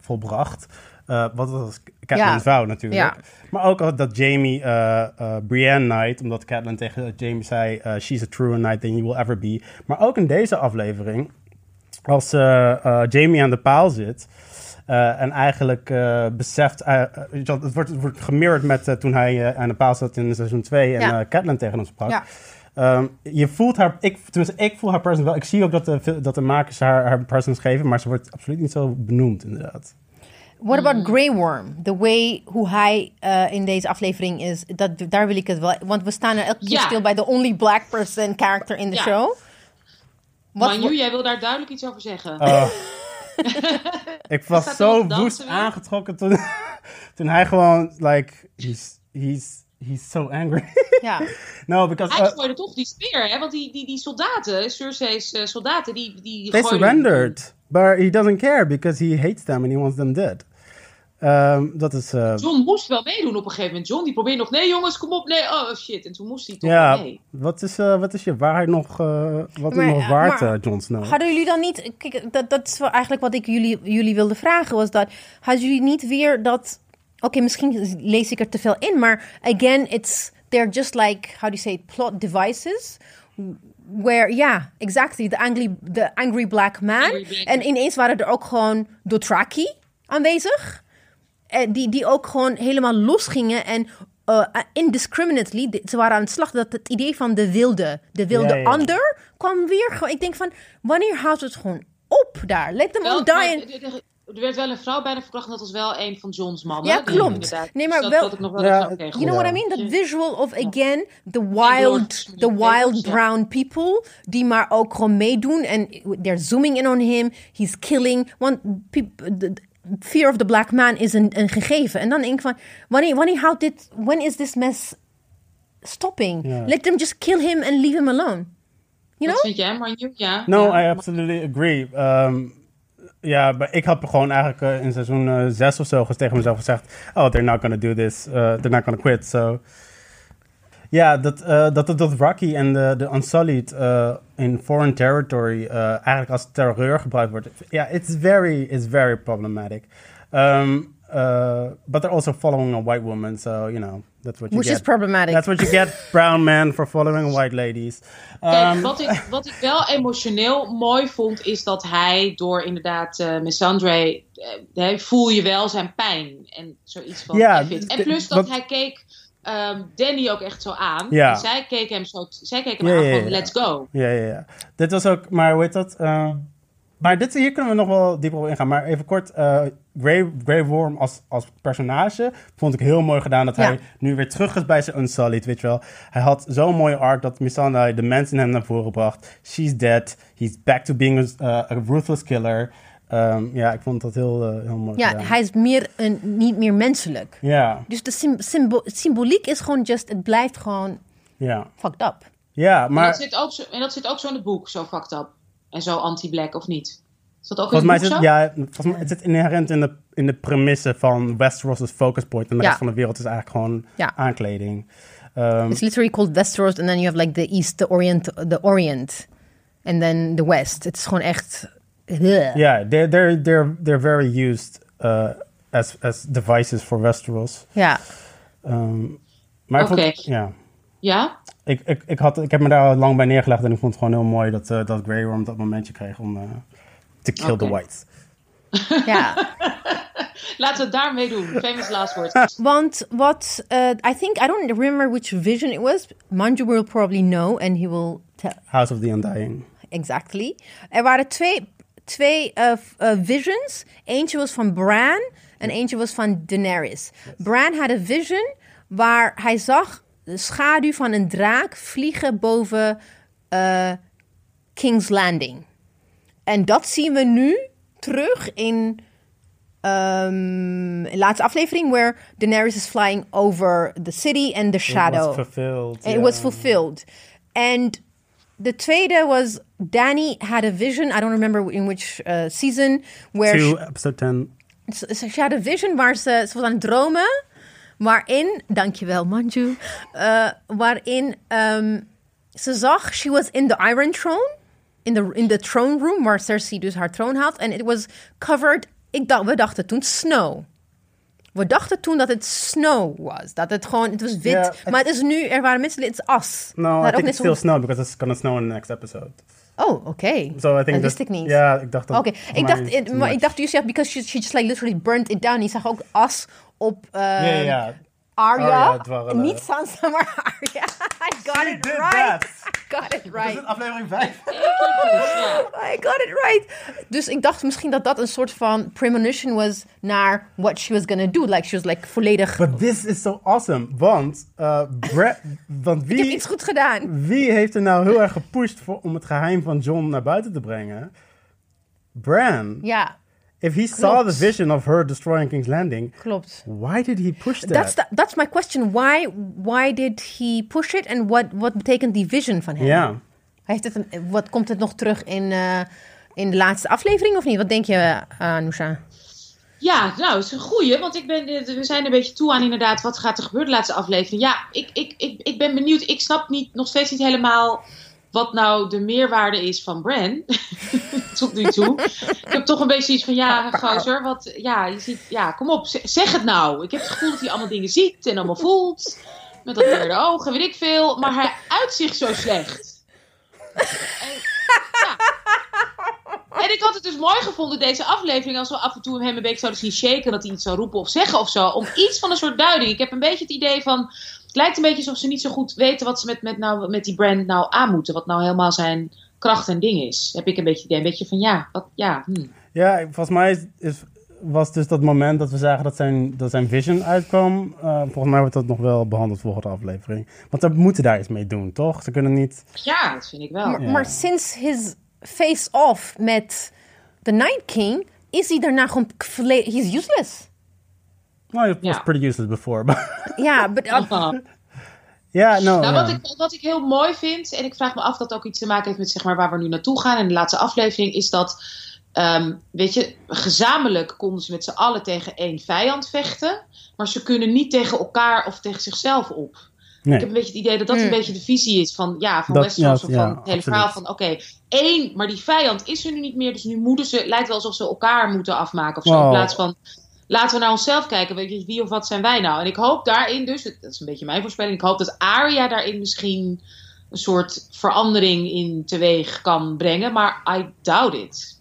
volbracht. Eh, wat was Catelyn's vow natuurlijk. Ja. Maar ook dat Jamie eh eh, Brienne knight, omdat Catelyn tegen Jamie zei... she's a truer knight than you will ever be. Maar ook in deze aflevering, als Jamie aan de paal zit... en eigenlijk beseft... wel, het, wordt, het wordt gemirrored met toen hij aan de paal zat in seizoen 2... en Ja. Catelyn tegen hem sprak. Ja. Ehm, je voelt haar... Ik, tenminste, ik voel haar presence wel. Ik zie ook dat de, dat de makers haar, haar presence geven... maar ze wordt absoluut niet zo benoemd, inderdaad. What about Grey Worm? The way hoe hij eh, in deze aflevering is, dat, daar wil ik het wel. Want we staan er elke keer Ja. stil bij de only black person character in the Ja. show. Wat voor- jij wil daar duidelijk iets over zeggen. Oh. ik was zo woest aangetrokken toen, toen hij gewoon, like, he's, he's, he's so angry. Ja. no, because... Hij uh, gooide toch die speer, hè? Want die, die, die soldaten, Cersei's eh, soldaten, die, die They gooiden- surrendered. But he doesn't care because he hates them and he wants them dead. Um, dat is... uh, John moest wel meedoen op een gegeven moment. John die probeerde nog, nee jongens, kom op, nee, oh shit. En toen moest hij toch ja, mee. wat is, uh, wat is je waarheid nog, uh, wat Maar, is nog waard, maar- uh, Jon Snow? Hadden jullie dan niet... Kijk, dat, dat is wel eigenlijk wat ik jullie, jullie wilde vragen. Was dat... Hadden jullie niet weer dat... Oké, misschien lees ik er te veel in. Maar again, it's... They're just like... How do you say it? Plot devices. Where, yeah, exactly. The angry, the angry black man. Angry black en ineens waren er ook gewoon Dothraki aanwezig. Eh, die, die ook gewoon helemaal losgingen en eh, indiscriminately, di- ze waren aan het slag. Dat het idee van de wilde, de wilde Ja, ja. ander, kwam weer gewoon. Ik denk van, wanneer houdt het gewoon op daar? Let them all die. in- er- er- er werd wel een vrouw bijna verkracht en dat was wel een van John's mannen. Ja, klopt. Nee, dus maar dat, wel- dat ik nog wel Ja, you know what I mean? That visual of, again, the wild, the wild brown people, die maar ook gewoon meedoen. En they're zooming in on him. He's killing. Want peop- the- the fear of the black man is een, een gegeven. En dan denk ik van, wanneer, wanneer houdt dit, when is this mess stopping? Let them just kill him and leave him alone. You know? vind jij, Manju? Ja. No. I absolutely agree. Um, ja, maar ik had gewoon eigenlijk uh, in seizoen uh, 6 of zo tegen mezelf gezegd: Oh, they're not gonna do this. Uh, they're not gonna quit. So. Ja, dat, uh, dat, dat, dat Rocky en de, de Unsullied uh, in foreign territory uh, eigenlijk als terreur gebruikt wordt. Ja, it's very, it's very problematic. Um, uh, but they're also following a white woman, so you know that's what you Which get. is problematic. That's what you get, brown men, for following white ladies. Kijk, Um, wat ik, wat ik wel emotioneel mooi vond, is dat hij door inderdaad uh, Missandre, uh, voel je wel zijn pijn. En zoiets van, Ja. En plus dat hij keek um, Danny ook echt zo aan. Ja. En zij keek hem, zo, zij keek hem Ja, aan ja, van, ja. let's go. Ja, ja, ja. Dit was ook, maar hoe heet dat? Uh, maar dit, hier kunnen we nog wel dieper op ingaan. Maar even kort, uh, Grey, Grey Worm als, als personage vond ik heel mooi gedaan. Dat Ja. hij nu weer terug is bij zijn Unsullied, weet je wel. Hij had zo'n mooie arc dat Missandei de mensen in hem naar voren bracht. She's dead. He's back to being a, uh, a ruthless killer. Um, ja, ik vond dat heel, uh, heel mooi Ja, gedaan. hij is meer een, niet meer menselijk. Ja, Dus de sym- symbo- symboliek is gewoon just, het blijft gewoon ja. fucked up. Ja, En, maar dat zit ook zo, en dat zit ook zo in het boek, zo fucked up. En zo anti-black, of niet? Is dat ook in volgens mij het zit, boek zo? ja, volgens mij, het zit inherent in de, in de premisse van Westeros' focus point. En de Ja. rest van de wereld is eigenlijk gewoon Ja. aankleding. Um, It's literally called Westeros, and then you have like the East, the Orient, the Orient, and then the West. Het is gewoon echt. Ugh. Yeah, they're they're they're they're very used uh, as as devices for Westeros. Ja. Um, maar ik Oké. vond, ja, Ja? ik, ik, ik, had, ik heb me daar lang bij neergelegd en ik vond het gewoon heel mooi dat, uh, dat Grey Worm dat momentje kreeg om uh, to kill Oké. the whites. ja. Laten we het daarmee doen. Famous last words. Want wat, uh, I think, I don't remember which vision it was. Manju will probably know, and he will tell House of the Undying. exactly. Er waren twee, twee uh, f- uh, visions. Eentje was van Bran en eentje was van Daenerys. Bran had een vision waar hij zag de schaduw van een draak vliegen boven uh, King's Landing. En dat zien we nu terug in um, de laatste aflevering, where Daenerys is flying over the city and the shadow. It was fulfilled. It was fulfilled. And the tweede was Danny had a vision. I don't remember in which uh, season where Two, she, episode 10. ze, ze had een vision waar ze, ze was aan het dromen. Waarin, dankjewel Manju, uh, waarin um, ze zag, she was in the Iron Throne. In the, in the throne room waar Cersei dus haar troon had. En it was covered, ik dacht, we dachten toen snow. We dachten toen dat het snow was. Dat het gewoon, het was wit. Maar het is nu, er waren mensen, het is as. No, Dat I think it's still snow because it's gonna snow in the next episode. Oh, oké. So I think dat wist ik niet. Ja, ik dacht dat. Oké, ik dacht, it maar ik dacht you said because she, she just like literally burnt it down. Je zag ook as op uh, ja, ja. Arya. Arya dwarrelen. Niet Sansa, maar Arya. I got She it did right. that. I got it right. aflevering 5? Ja. I got it right. Dus ik dacht misschien dat dat een soort van premonition was naar what she was gonna do. Like she was like volledig. But this is so awesome. Want, uh, Brad, want Ik heb wie, iets goed gedaan. wie heeft er nou heel erg gepusht voor, om het geheim van John naar buiten te brengen? Bran. Ja. If he saw the vision of her destroying King's Landing, Klopt. why did he push that? That's, the, that's my question. Why, why did he push it? En wat, wat betekent die vision van hem? Ja. Heeft het een, wat komt het nog terug in, eh, in de laatste aflevering of niet? Wat denk je, uh, Anousha? Ja, nou, het is een goeie, want ik ben, we zijn een beetje toe aan inderdaad wat gaat er gebeuren de laatste aflevering. Ja, ik, ik, ik, ik ben benieuwd. Ik snap niet, nog steeds niet helemaal wat nou de meerwaarde is van Bran. Tot nu toe. ik heb toch een beetje iets van, ja, gozer, wat, ja, je ziet, ja, kom op, zeg het nou. Ik heb het gevoel dat hij allemaal dingen ziet en allemaal voelt. Met dat derde ogen, weet ik veel. Maar hij uit zich zo slecht. En, ja. En ik had het dus mooi gevonden, deze aflevering, als we af en toe hem een beetje zouden zien shaken, dat hij iets zou roepen of zeggen of zo. Om iets van een soort duiding. Ik heb een beetje het idee van, het lijkt een beetje alsof ze niet zo goed weten wat ze met, met, nou, met die brand nou aan moeten. Wat nou helemaal zijn kracht en ding is. Heb ik een beetje idee. Een beetje van, ja, wat, ja, hm. Ja, volgens mij is, is- was dus dat moment dat we zagen dat zijn, dat zijn vision uitkwam. eh, volgens mij wordt dat nog wel behandeld volgende aflevering. Want ze moeten daar iets mee doen, toch? Ze kunnen niet... Ja, dat vind ik wel. Maar, Ja. maar sinds his face-off met The Night King... is hij daarna gewoon... He's useless. Nou, it was Ja. pretty useless before. but- Ja, but, uh, Ja, no. Nou, ja. wat, ik, wat ik heel mooi vind, en ik vraag me af of dat ook iets te maken heeft met zeg maar, waar we nu naartoe gaan in de laatste aflevering, is dat, ehm, weet je, gezamenlijk konden ze met z'n allen tegen één vijand vechten, maar ze kunnen niet tegen elkaar of tegen zichzelf op. Nee. Ik heb een beetje het idee dat dat Hmm. een beetje de visie is van, ja, van Dat- Westeros, ja, of ja, van het hele absoluut. verhaal van, oké, één, maar die vijand is er nu niet meer, dus nu moeten ze, lijkt wel alsof ze elkaar moeten afmaken of zo, in Wow. plaats van, laten we naar onszelf kijken. Weet je, wie of wat zijn wij nou? En ik hoop daarin dus, dat is een beetje mijn voorspelling, ik hoop dat Arya daarin misschien een soort verandering in teweeg kan brengen. Maar I doubt it.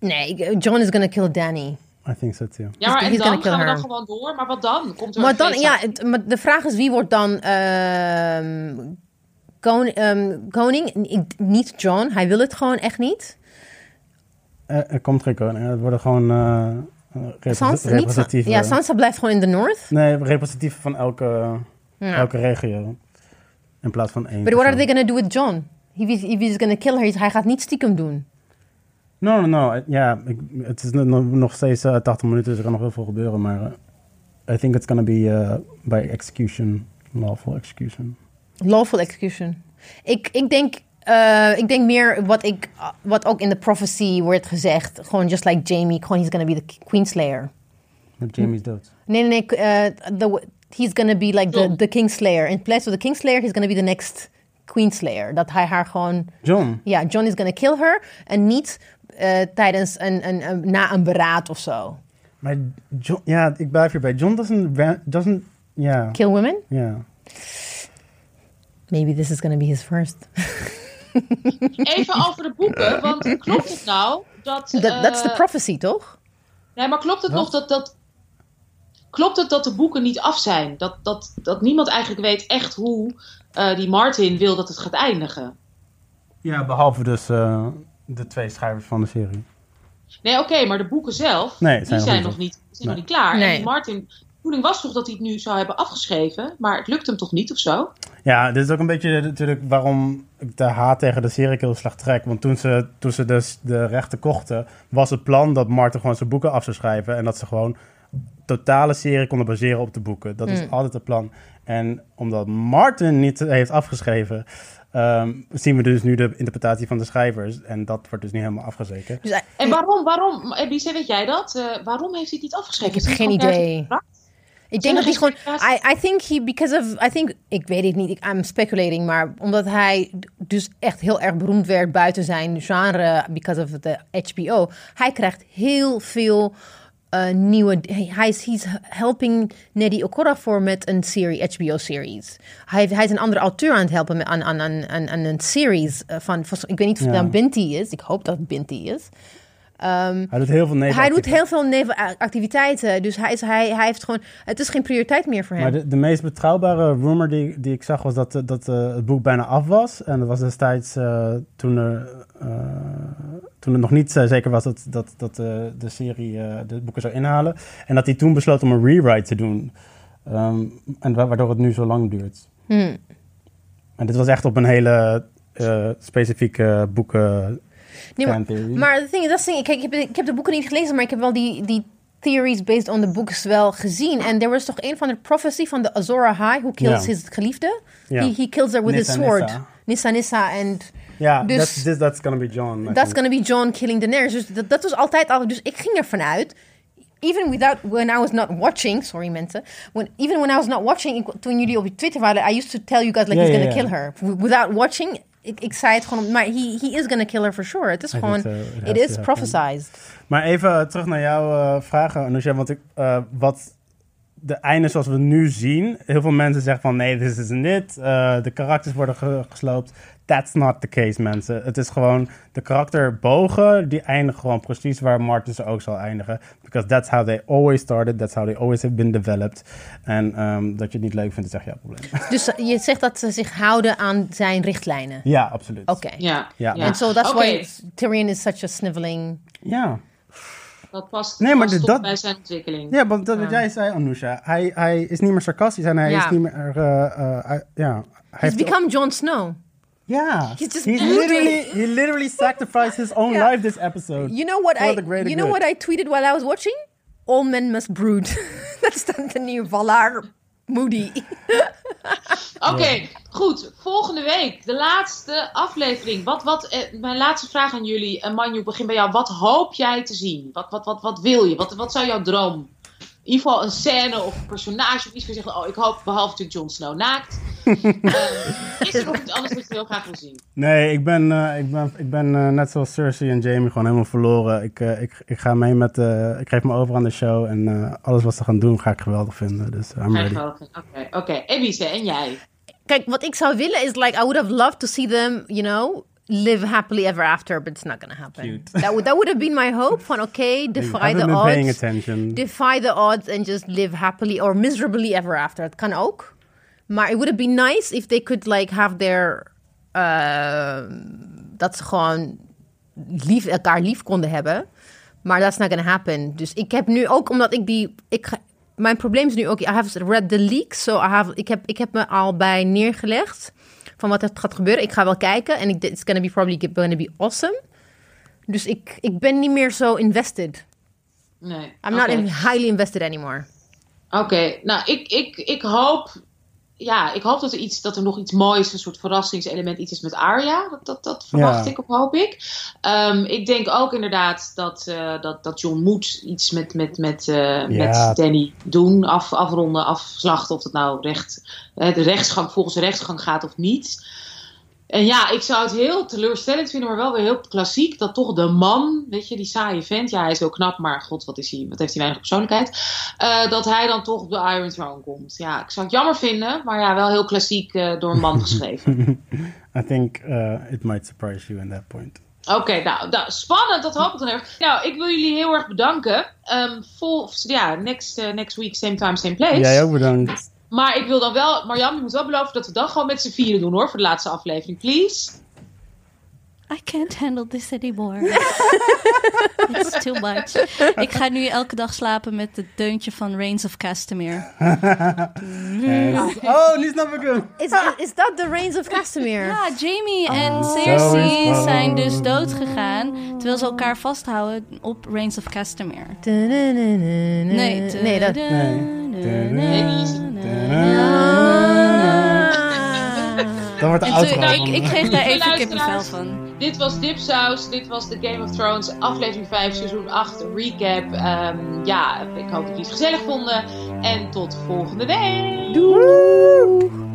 nee, John is gonna kill Danny. I think so too. Ja, maar en dan gaan we dan gewoon door. Maar wat dan? Komt er Maar een dan, ja, maar de vraag is wie wordt dan ehm, kon- ehm, koning? Niet John, hij wil het gewoon echt niet. Er, er komt geen koning. Het worden gewoon eh, eh, Sansa, niet ja, Sansa blijft gewoon in de North. Nee, representatief van elke, Ja. elke regio. In plaats van één. But what are they gonna do with John? If he's, if he's gonna kill her, hij gaat niet stiekem doen. No, no, no. Ja, ik, het is nog, nog steeds eh, 80 minuten, dus er kan nog heel veel gebeuren. Maar eh, I think it's gonna be eh, by execution, lawful execution. Lawful execution. Ik, ik, denk, eh, ik denk meer wat, ik, wat ook in de prophecy wordt gezegd. Gewoon just like Jamie, gewoon he's gonna be the Queenslayer. Met Jamie's dood. Nee, nee, nee. eh, the, he's gonna be like the, John. the Kingslayer. In place of the Kingslayer, he's gonna be the next Queenslayer. Dat hij haar gewoon... John. Ja, John is gonna kill her. En niet eh, tijdens een, een, een, na een beraad of zo. Maar John, ja, ik blijf hierbij. John doesn't, doesn't, ja, Kill women? ja. Maybe this is gonna be his first. Even over de boeken. Want klopt het nou dat... That, that's the eh, prophecy, toch? Nee, maar klopt het Wat? nog dat, dat... Klopt het dat de boeken niet af zijn? Dat, dat, dat niemand eigenlijk weet echt hoe eh, die Martin wil dat het gaat eindigen? Ja, behalve dus eh, de twee schrijvers van de serie. Nee, oké, maar de boeken zelf, Nee, die zijn zijn, nog niet zijn Nee. nog niet klaar. Nee. En die Martin, de bedoeling was toch dat hij het nu zou hebben afgeschreven, maar het lukt hem toch niet of zo? Ja, dit is ook een beetje natuurlijk waarom ik de haat tegen de serie heel slecht trek. Want toen ze, toen ze dus de rechten kochten, was het plan dat Martin gewoon zijn boeken af zou schrijven. En dat ze gewoon totale serie konden baseren op de boeken. Dat is Mm. altijd het plan. En omdat Martin niet heeft afgeschreven, ehm, zien we dus nu de interpretatie van de schrijvers. En dat wordt dus niet helemaal afgezekerd. Dus En waarom, waarom, Elise, weet jij dat? Eh, waarom heeft hij het niet afgeschreven? Ik heb geen ergens idee. gevraagd? Ik denk dat hij gewoon. I, I think he, because of. I think. Ik weet het niet. Ik, I'm speculating. Maar omdat hij dus echt heel erg beroemd werd buiten zijn genre. Because of de HBO. Hij krijgt heel veel. eh, nieuwe. Hij is he's helping Neddy Okorafor met een serie, HBO-series. Hij, hij is een andere auteur aan het helpen met, aan, aan, aan, aan, aan een series eh, van, van- Ik weet niet of het Ja. dan Binti is. Ik hoop dat het Binti is. Ehm, Hij doet heel veel neven. hij doet heel veel nevenactiviteiten. Dus hij, is, hij, hij heeft gewoon. Het is geen prioriteit meer voor hem. Maar de, de meest betrouwbare rumor die, die ik zag was dat, eh, dat eh, het boek bijna af was. En dat was destijds eh, toen, er, toen het nog niet zeker was dat, dat, dat de serie de boeken zou inhalen. En dat hij toen besloot om een rewrite te doen. Ehm, en wa- waardoor het nu zo lang duurt. Hmm. En dit was echt op een hele specifieke boeken. Nee, maar, maar the thing is, dat kijk, ik heb, ik heb de boeken niet gelezen, maar ik heb wel die, die theories based on the books wel gezien. En er was toch een van de prophecy van de Azora High, who kills his geliefde. Ja. He, he kills her with Nissa his sword. Nissa. Nissa Nissa en Ja, dus- that's, this, that's gonna be John. I that's think. gonna be John killing Daenerys. Dus dat, dat was altijd al. Dus ik ging ervan uit. Even without when I was not watching, sorry mensen. When, even when I was not watching, ik, toen jullie op Twitter waren, I used to tell you guys like he's ja, gonna kill her. Without watching, ik, ik zei het gewoon, maar he, he is gonna kill her for sure. Het is gewoon. It it to is prophesized. Maar even eh, terug naar jouw eh, vragen, Anousha. Want ik, eh, wat de einde zoals we nu zien... Heel veel mensen zeggen van nee, this isn't it. Eh, de karakters worden ge- gesloopt. That's not the case, mensen. Het is gewoon de karakterbogen... die eindigen gewoon precies waar Martin ze ook zal eindigen. Because that's how they always started. That's how they always have been developed. En ehm, dat je het niet leuk vindt, is echt jouw probleem. Dus eh, je zegt dat ze zich houden aan zijn richtlijnen. ja, absoluut. Oké. Ja. Ja. And so that's Oké, why Tyrion is such a sniveling. Ja. Dat past, Nee, maar past de- toch dat- bij zijn ontwikkeling. Ja, want dat wat jij zei, Anousha. Hij, hij is niet meer sarcastisch en hij Ja. is niet meer... eh, eh, hij- ja, hij He's heeft become Jon Snow. Yeah, He's just he literally he literally sacrificed his own Yeah. life this episode. You know what I the greater you know good. what I tweeted while I was watching? All men must brood. That's is dan de Valar Moody. Oké, goed. Volgende week, de laatste aflevering. Wat, wat, eh, mijn laatste vraag aan jullie. En Manju, ik begin bij jou. Wat hoop jij te zien? Wat, wat, wat, wat wil je? Wat, wat zou jouw droom? In ieder geval een scène of een personage of iets je zegt... Oh, ik hoop, behalve natuurlijk Jon Snow naakt. Ehm, is er nog iets anders wat je heel graag wil zien? Nee, ik ben, eh, ik ben, ik ben eh, net zoals Cersei en Jamie gewoon helemaal verloren. Ik, eh, ik, ik ga mee met, eh, ik geef me over aan de show en eh, alles wat ze gaan doen ga ik geweldig vinden. Dus I'm ready. Oké, oké. Elise, en jij? Kijk, wat ik zou willen is like I would have loved to see them, you know, live happily ever after, but it's not gonna happen. Cute. That would that would have been my hope. Van okay, defy the paying odds. attention. defy the odds and just live happily or miserably ever after. Het kan ook. Maar it would have been nice if they could like have their... uh, dat ze gewoon lief, elkaar lief konden hebben. Maar that's not gonna happen. Dus ik heb nu ook, omdat ik die... Ik, mijn probleem is nu ook, I have read the leaks. So I have, ik, heb, ik heb me al bij neergelegd van wat er gaat gebeuren. Ik ga wel kijken en ik, it's gonna be probably gonna be awesome. Dus ik, ik ben niet meer zo invested. Nee. I'm not highly invested anymore. Oké, nou, ik, ik, ik hoop... Ja, ik hoop dat er, iets, dat er nog iets moois, een soort verrassingselement, iets is met Arya. Dat, dat, dat verwacht Ja. ik of hoop ik. Ehm, ik denk ook inderdaad dat, eh, dat, dat John moet iets met, met, met, eh, met Danny doen. Af, afronden, afslachten. Of dat nou recht, de rechtsgang volgens de rechtsgang gaat of niet. En ja, ik zou het heel teleurstellend vinden, maar wel weer heel klassiek. Dat toch de man, weet je, die saaie vent. Ja, hij is heel knap, maar god, wat, is hij, wat heeft hij weinig persoonlijkheid. eh, dat hij dan toch op de Iron Throne komt. Ja, ik zou het jammer vinden, maar ja, wel heel klassiek eh, door een man geschreven. I think uh, it might surprise you in that point. Oké, nou, nou, spannend, dat hoop ik dan erg. Nou, ik wil jullie heel erg bedanken. Ehm vol, ja, next, eh, next week, same time, same place. Jij ook bedankt. Maar ik wil dan wel, Marjan, je moet wel beloven dat we dan gewoon met z'n vieren doen hoor, voor de laatste aflevering, please. I can't handle this anymore. It's too much. Ik ga nu elke dag slapen met het deuntje van Reigns of Castamere. En- oh, nu snap ik hem. Is, is dat de Reigns of Castamere? Ja, Jamie en Oh, Cersei zijn dus dood gegaan terwijl ze elkaar vasthouden op Reigns of Castamere. Nee, Nee, nee dat... Dat wordt de En outro. ik, ik kreeg daar even kippenvel van. Dit was Dipsaus, dit was de Game of Thrones aflevering 5, seizoen 8 recap. Ehm, ja, ik hoop dat jullie het gezellig vonden. En tot volgende week. Doei!